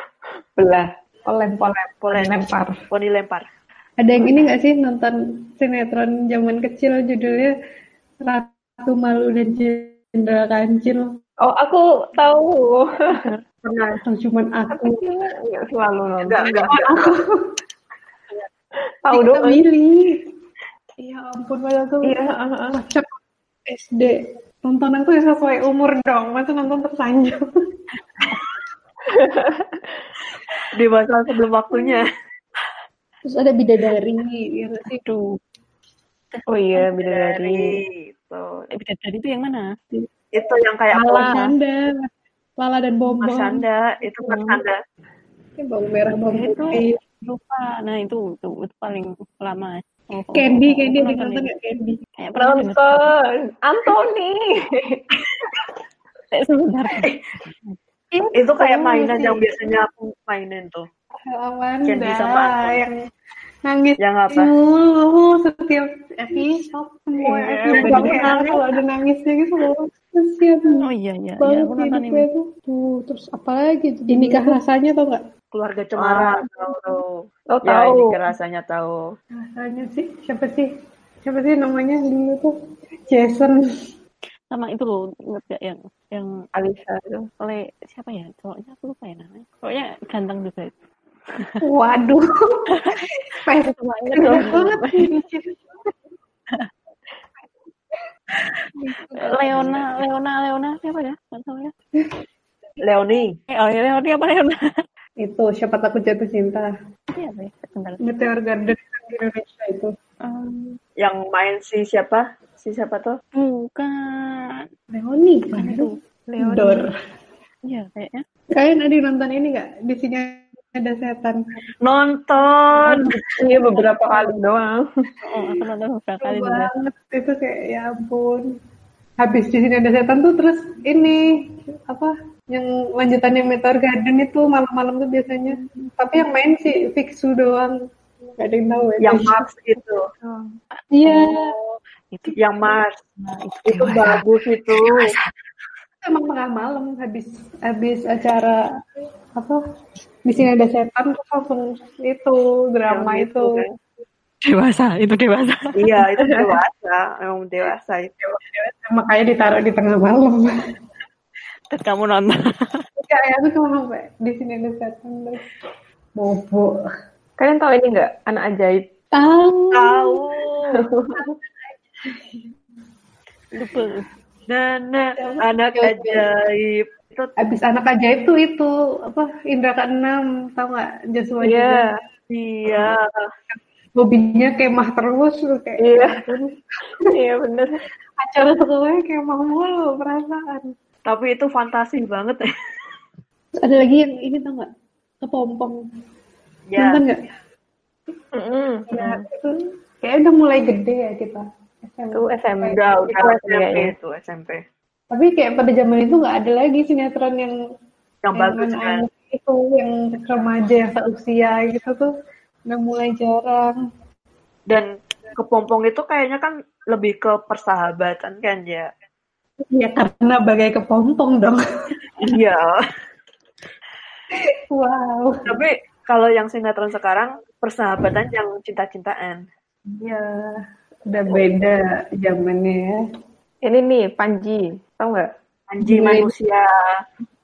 Belah. polem polem polem, lempar poni lempar. ada yang ini nggak sih nonton sinetron zaman kecil judulnya Ratu Malu dan Jenderal Kancil Oh, aku tahu. Pernah. atau cuman aku Nggak selalu nonton. Enggak, enggak, enggak. Tahu dong. Willy ya ampun padahal tuh Iya, heeh, heeh. kocak SD tontonanku yang sesuai umur dong (laughs) masa nonton tersanjung Dewasa sebelum waktunya. terus ada bidadari ya Aduh, Oh iya, bidadari. Itu. eh, bidadari itu yang mana? Itu yang kayak Lala Mas Shanda Lala dan Bombong Shanda, itu Mas Shanda. Ini bawang merah bawang Itu putih lupa. Nah itu itu, itu paling lama. Oh, oh, Candy oh, Candy aku ada nonton nonton ini. nggak Candy Kayak pernah. Nonton, Anthony. Eh, sebentar. Itu kayak mainan yang biasanya aku mainin tuh. Candy sama Anthony. yang nangis Yang apa? Oh, setiap episode semua Iya, episode kayak kalau ada nangisnya gitu loh. Kasian Oh iya iya, iya banget aku nonton ini. tuh. Tuh, terus apa lagi tuh? Dinikah rasanya tau gak? Keluarga Cemara, tahu tahu. Oh Ya, tahu. ini rasanya tahu. Rasanya sih, siapa sih? Siapa sih namanya dulu tuh? Jason. Sama itu loh, inget gak yang yang Alisa tuh. oleh siapa ya? Cowoknya aku lupa ya namanya. Pokoknya ganteng juga itu. Waduh. (laughs) Banget banget. (laughs) Leona, Leona, Leona siapa ya? Nggak tahu ya. Leoni. Eh, oh ya Leona apa Leona? Itu siapa takut jatuh cinta. Iya ya? Meteor Garden Indonesia itu. Um, Yang main si siapa? Si siapa tuh? bukan. Leoni Bukan kan itu. Leona. Dor. Iya kayaknya. Kalian ada nonton ini nggak? Di sini ada setan. Nonton. (laughs) Iya beberapa kali doang. Oh, aku nonton beberapa kali juga. banget itu kayak ya ampun. Habis di sini ada setan tuh terus ini apa yang lanjutannya Meteor Garden itu malam-malam tuh biasanya. Tapi yang main sih Fixu doang. Gak ada yang tahu ya. Yang Mars itu. Iya. Oh, itu Yang Mars. nah, itu, Itu bagus itu. Emang tengah malam habis habis acara apa di sini ada setan terus langsung itu drama itu. kan. dewasa, itu dewasa. Iya, itu dewasa. Emang dewasa itu. Makanya ditaruh di tengah malam. Dan kamu nonton. Kayak aku cuma sampai di sini ada setan terus bobo. Kalian tahu ini nggak? Anak ajaib. Tahu. Tahu. (laughs) Lupa. Nenek anak ajaib. Itu Abis anak ajaib tuh itu apa Indra keenam tahu nggak Joshua juga. Iya. Hobinya kemah terus tuh kayak Iya. (laughs) Iya bener. acara sekolahnya kemah mulu perasaan. Tapi itu fantasi banget ya. Terus ada lagi yang ini tau nggak kepompong Ya. nonton nggak? Mm-mm. Ya, itu kayak udah mulai gede ya kita. SMP. Itu SMP. Udah, udah SMP kayaknya. itu SMP. Tapi kayak pada zaman itu nggak ada lagi sinetron yang Yang bagus kan. itu yang remaja yang seusia gitu tuh udah mulai jarang. Dan kepompong itu kayaknya kan lebih ke persahabatan kan ya. Ya karena bagai kepompong dong. Iya. wow. Tapi kalau yang sinetron sekarang persahabatan yang cinta-cintaan. Ya udah beda zamannya ya. Ini nih Panji. Tahu nggak? Anji Iya. manusia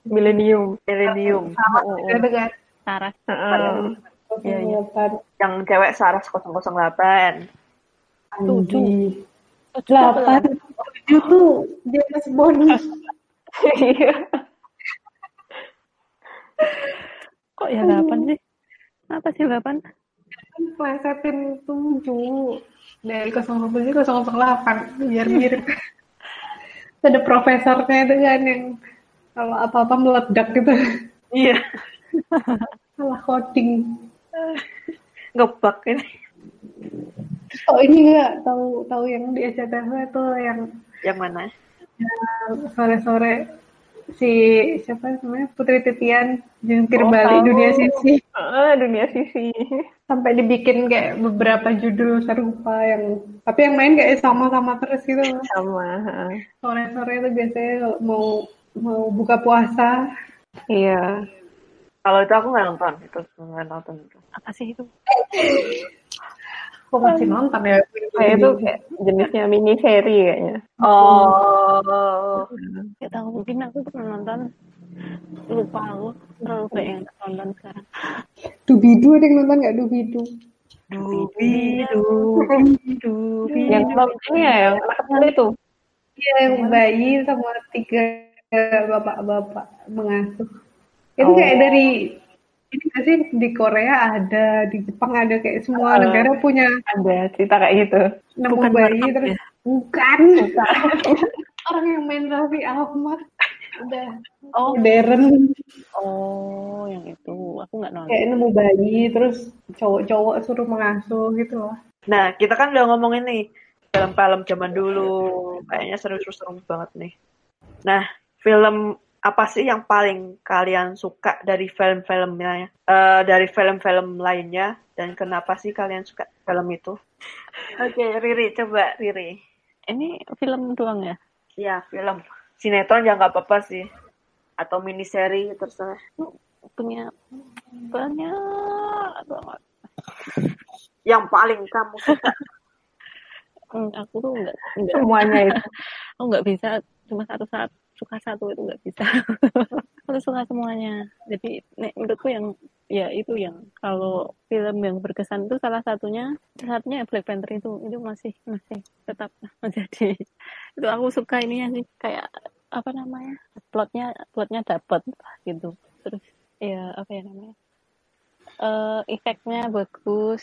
Millennium. milenium. Sama Oh, oh. juga dengan Saras. Iya, iya. Yang cewek Saras 008. tujuh Tujuh apa? delapan tujuh tuh James Bond Iya. Kok ya 8 sih? Apa sih 8? plesetin tujuh dari 07 ke 008 biar mirip (laughs) ada profesornya itu kan yang kalau apa-apa meledak gitu Iya. (laughs) salah coding (laughs) Ngebak ini. oh ini enggak tahu tahu yang di SCTV tuh yang Yang mana? sore-sore si siapa namanya Putri Titian jungkir Oh, balik tahu. dunia sisi Heeh, dunia sisi. sampai dibikin kayak beberapa judul serupa yang tapi yang main kayak sama-sama terus gitu. Sama. sore-sore itu biasanya mau mau buka puasa Iya. Kalau itu aku nggak nonton. Itu nggak nonton itu. Apa sih itu? (laughs) aku masih nonton ya Kayak itu kayak jenisnya mini seri kayaknya. Oh. Gak tahu mungkin aku pernah nonton. Lupa aku. Terlalu banyak yang nonton sekarang. Dubidu ada yang nonton nggak Dubidu Dubi, dubi, dubi. Yang nonton ini ya, yang anak kecil itu. Iya, yang bayi sama tiga bapak-bapak mengasuh. Itu kayak Oh. dari ini nggak sih di Korea ada, di Jepang ada kayak semua Oh. negara punya Ada cerita kayak gitu. nemu Bukan bayi terus ya? bukan. (laughs) Orang yang main Raffi Ahmad udah Oh, modern oh, yang itu aku nggak nonton. kayak nemu bayi terus cowok-cowok suruh mengasuh gitu loh. Nah, kita kan udah ngomongin nih film-film zaman dulu. Kayaknya seru-seru banget nih. Nah, film apa sih yang paling kalian suka dari film-filmnya? Eh, dari film-film lainnya dan kenapa sih kalian suka film itu? Oke, Riri, coba Riri. Ini film doang ya? Ya, film. Sinetron ya nggak apa-apa sih. Atau miniseri, terserah. Punya banyak banget. Yang paling kamu suka. (laughs) Hmm, aku tuh nggak nggak Semuanya itu. (laughs) aku nggak bisa cuma satu saat suka satu itu nggak bisa. aku suka semuanya. Jadi nek, menurutku yang ya itu yang kalau film yang berkesan itu salah satunya salah satunya Black Panther itu itu masih masih tetap menjadi itu aku suka ininya sih kayak apa namanya plotnya plotnya dapat gitu terus ya apa ya namanya eh efeknya bagus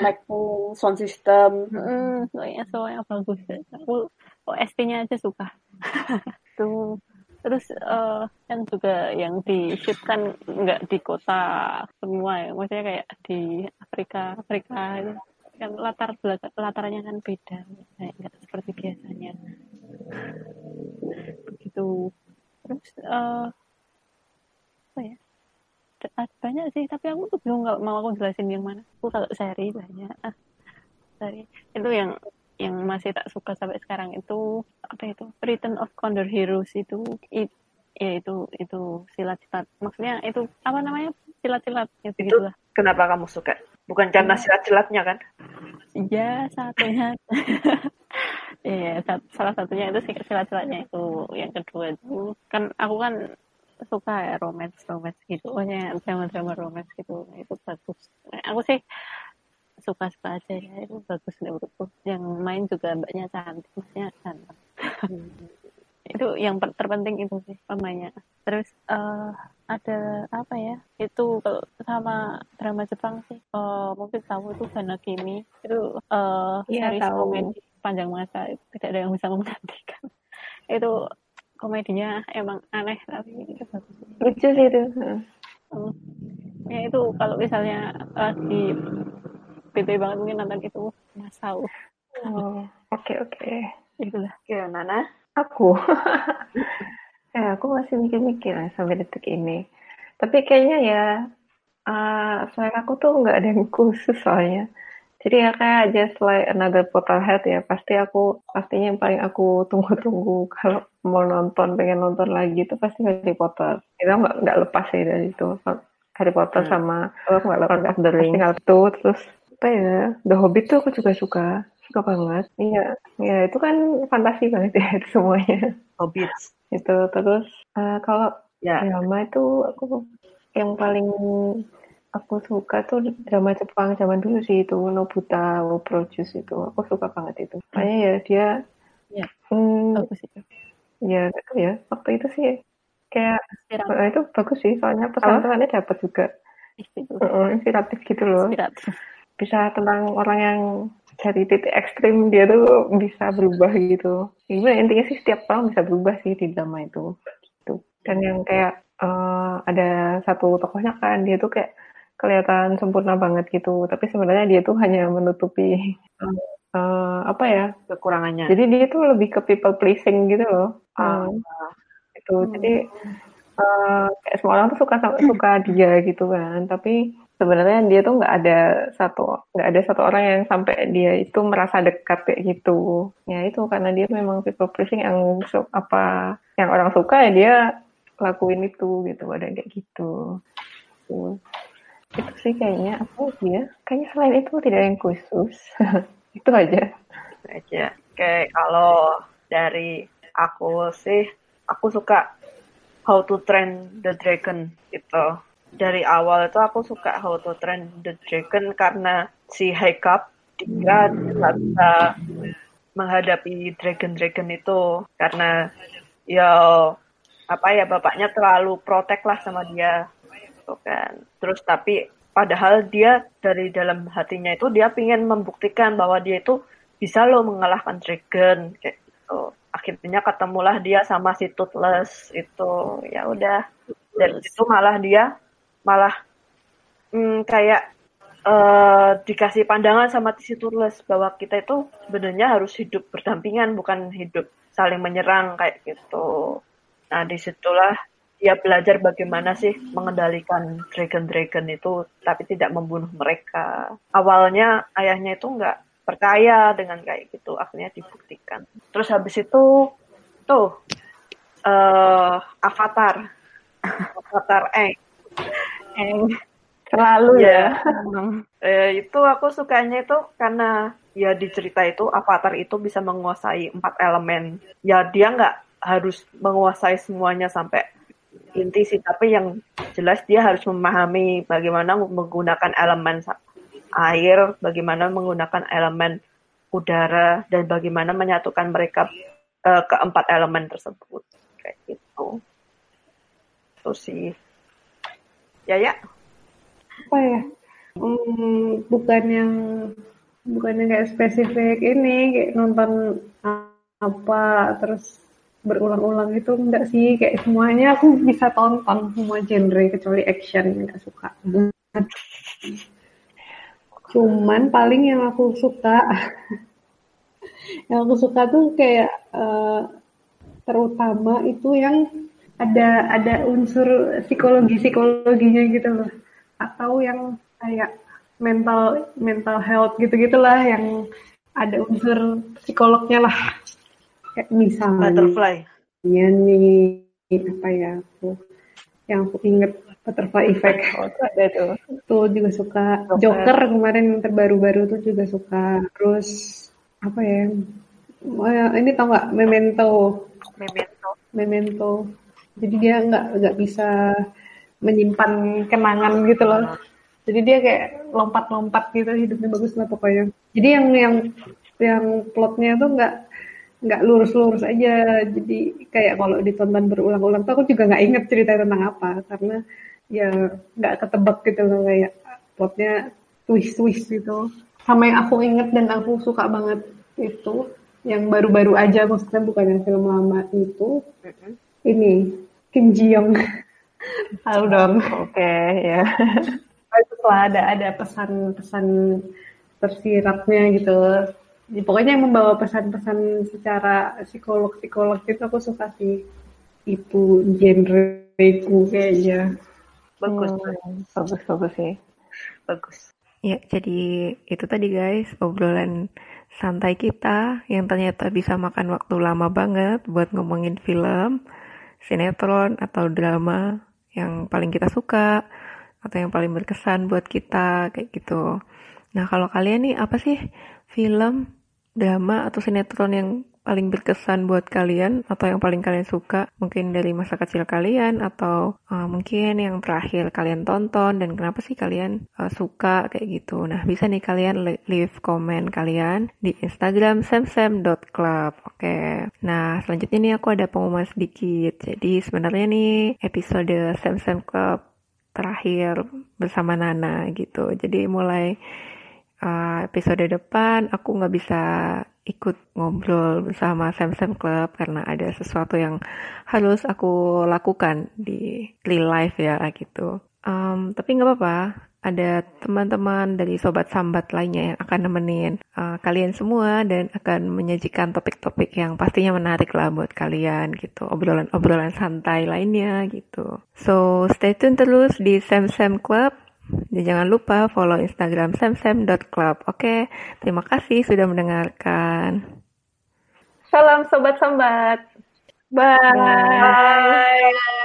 Lighting, sound system. Hmm, pokoknya semuanya bagus. Aku OST-nya aja suka. (laughs) Tuh. Terus eh, yang juga yang di shoot kan nggak di kota semua ya. Maksudnya kayak di Afrika, Afrika itu kan latar belakang latarnya kan beda, kayak nggak seperti biasanya. Begitu. Terus eh apa ya? Ada banyak sih, tapi aku tuh belum nggak mau aku jelasin yang mana. Aku kalau seri banyak. Ah, seri itu yang yang masih tak suka sampai sekarang itu apa itu Return of Condor Heroes itu it, ya itu itu silat-silat maksudnya itu apa namanya silat-silat gitu Itu gitulah kenapa kamu suka? Bukan karena silat-silatnya kan? ya satunya (laughs) Iya, sat- salah satunya itu sih silat-silatnya itu. Yang kedua itu kan aku kan suka ya romance romance gitu, pokoknya drama-drama romance gitu, itu bagus. Nah, aku sih suka-suka aja ya, itu bagus menurutku. Yang main juga mbaknya cantik, maksudnya ganteng. itu yang terpenting itu sih pemainnya. Terus eh, ada apa ya? Itu kalau sama drama Jepang sih, eh, mungkin tahu itu Hanakimi itu eh Iya, series tahu. komedi panjang masa itu tidak ada yang bisa menantikan. itu komedinya emang aneh tapi. Lucu sih itu. Heeh. Hmm. Ya itu kalau misalnya eh, di PT banget mungkin nonton itu masau Oh, oke oke. itulah. Oke, Nana. Aku. ya, (laughs) aku masih mikir-mikir lah sampai detik ini. Tapi kayaknya ya, uh, selain aku tuh nggak ada yang khusus soalnya. Jadi ya kayak just like another Potterhead ya, pasti aku, pastinya yang paling aku tunggu-tunggu kalau mau nonton, pengen nonton lagi itu pasti Harry Potter. Itu nggak nggak lepas sih dari itu. Harry Potter Hmm. sama, aku nggak lepas Lord of the Rings. Tinggal itu, terus apa ya, The Hobbit tuh aku juga suka. Suka banget. Iya, ya itu kan fantasi banget ya itu semuanya Hobbits. itu terus eh, kalau Ya, drama itu aku yang paling aku suka tuh drama Jepang zaman dulu sih itu Nobuta Produce itu aku suka banget itu makanya ya dia Ya. hmm, Bagus itu. ya ya waktu itu sih kayak Inspiratif. eh, itu bagus sih soalnya pesan-pesannya dapat juga Itu. Heeh, inspiratif gitu loh Inspiratif. bisa tentang orang yang dari titik ekstrim dia tuh bisa berubah gitu. Gimana intinya sih setiap orang bisa berubah sih di drama itu. Gitu. Dan yang kayak eh, ada satu tokohnya kan dia tuh kayak kelihatan sempurna banget gitu. Tapi sebenarnya dia tuh hanya menutupi eh, apa ya? kekurangannya. Jadi dia tuh lebih ke people pleasing gitu loh. Ah. Hmm, itu. Jadi eh, kayak semua orang tuh suka suka dia gitu kan. Tapi sebenarnya dia tuh nggak ada satu nggak ada satu orang yang sampai dia itu merasa dekat kayak gitu. Ya itu karena dia memang people pleasing yang apa yang orang suka ya dia lakuin itu gitu. Ada kayak gitu. Tuh. Itu sih kayaknya apa dia? Kayaknya selain itu tidak ada yang khusus. (laughs) itu aja. aja. Kayak kalau dari aku sih, aku suka How to Train the Dragon gitu. Dari awal itu aku suka How to Train the Dragon karena si Haikap dia bisa menghadapi dragon-dragon itu karena ya apa ya bapaknya terlalu protek lah sama dia gitu kan. Terus tapi padahal dia dari dalam hatinya itu dia ingin membuktikan bahwa dia itu bisa loh mengalahkan dragon kayak gitu. Akhirnya ketemulah dia sama si Toothless itu. Ya udah. Dari situ malah dia malah hmm, kayak uh, dikasih pandangan sama si Toothless bahwa kita itu sebenarnya harus hidup berdampingan bukan hidup saling menyerang kayak gitu. Nah, di situlah dia belajar bagaimana sih mengendalikan dragon-dragon itu, tapi tidak membunuh mereka. Awalnya ayahnya itu nggak percaya dengan kayak gitu, akhirnya dibuktikan. Terus habis itu, tuh, uh, Avatar. (laughs) Avatar Eng. Eng. Selalu ya. ya. (laughs) eh, itu aku sukanya itu karena ya di cerita itu Avatar itu bisa menguasai empat elemen. Ya dia nggak harus menguasai semuanya sampai inti sih tapi yang jelas dia harus memahami bagaimana menggunakan elemen air bagaimana menggunakan elemen udara dan bagaimana menyatukan mereka uh, keempat elemen tersebut. Kayak gitu. Itu sih. Ya ya. Apa ya? Hmm, bukan yang bukan yang kayak spesifik ini kayak nonton apa terus berulang-ulang itu enggak sih kayak semuanya aku bisa tonton semua genre kecuali action enggak suka cuman paling yang aku suka (laughs) yang aku suka tuh kayak uh, terutama itu yang ada ada unsur psikologi psikologinya gitu loh. Atau yang kayak mental mental health gitu gitulah yang ada unsur psikolognya lah kayak misalnya butterfly. Iya nih apa ya aku yang aku inget butterfly effect. (laughs) Oh, ada tuh. Tuh juga suka. Joker, Joker kemarin yang terbaru-baru tuh juga suka. Terus apa ya ya, ini tau nggak memento. Memento. Memento. Jadi dia nggak nggak bisa menyimpan kenangan gitu loh. Jadi dia kayak lompat-lompat gitu hidupnya bagus lah pokoknya. Jadi yang yang yang plotnya tuh nggak nggak lurus-lurus aja. Jadi kayak kalau ditonton berulang-ulang tuh aku juga nggak inget cerita tentang apa. Karena ya nggak ketebak gitu loh kayak plotnya twist-twist gitu. Sama yang aku inget dan aku suka banget itu yang baru-baru aja maksudnya bukan yang film lama itu. Mm-hmm. ini Kim Ji Young halo (laughs) dong. Oke okay, ya setelah ada ada pesan-pesan tersiratnya gitu ya, pokoknya yang membawa pesan-pesan secara psikolog-psikolog itu aku suka sih. Itu genre ku kayaknya. Bagus hmm, bagus. Bagus sih bagus. Ya jadi itu tadi guys obrolan santai kita yang ternyata bisa makan waktu lama banget buat ngomongin film sinetron atau drama yang paling kita suka atau yang paling berkesan buat kita kayak gitu. Nah kalau kalian nih apa sih film, drama, atau sinetron yang paling berkesan buat kalian atau yang paling kalian suka mungkin dari masa kecil kalian atau uh, mungkin yang terakhir kalian tonton dan kenapa sih kalian uh, suka kayak gitu. Nah bisa nih kalian leave komen kalian di Instagram samsam.club oke. Okay. nah selanjutnya nih aku ada pengumuman sedikit. Jadi sebenarnya nih episode Samsam Club terakhir bersama Nana gitu. Jadi mulai uh, episode depan aku nggak bisa ikut ngobrol bersama Sam Sam Club karena ada sesuatu yang harus aku lakukan di real life ya gitu. Um, tapi nggak apa-apa, ada teman-teman dari sobat sambat lainnya yang akan nemenin uh, kalian semua dan akan menyajikan topik-topik yang pastinya menarik lah buat kalian gitu, obrolan-obrolan santai lainnya gitu. So stay tune terus di Sam Sam Club dan jangan lupa follow Instagram samsam.club. Oke, terima kasih sudah mendengarkan. Salam sobat sambat. Bye. Bye.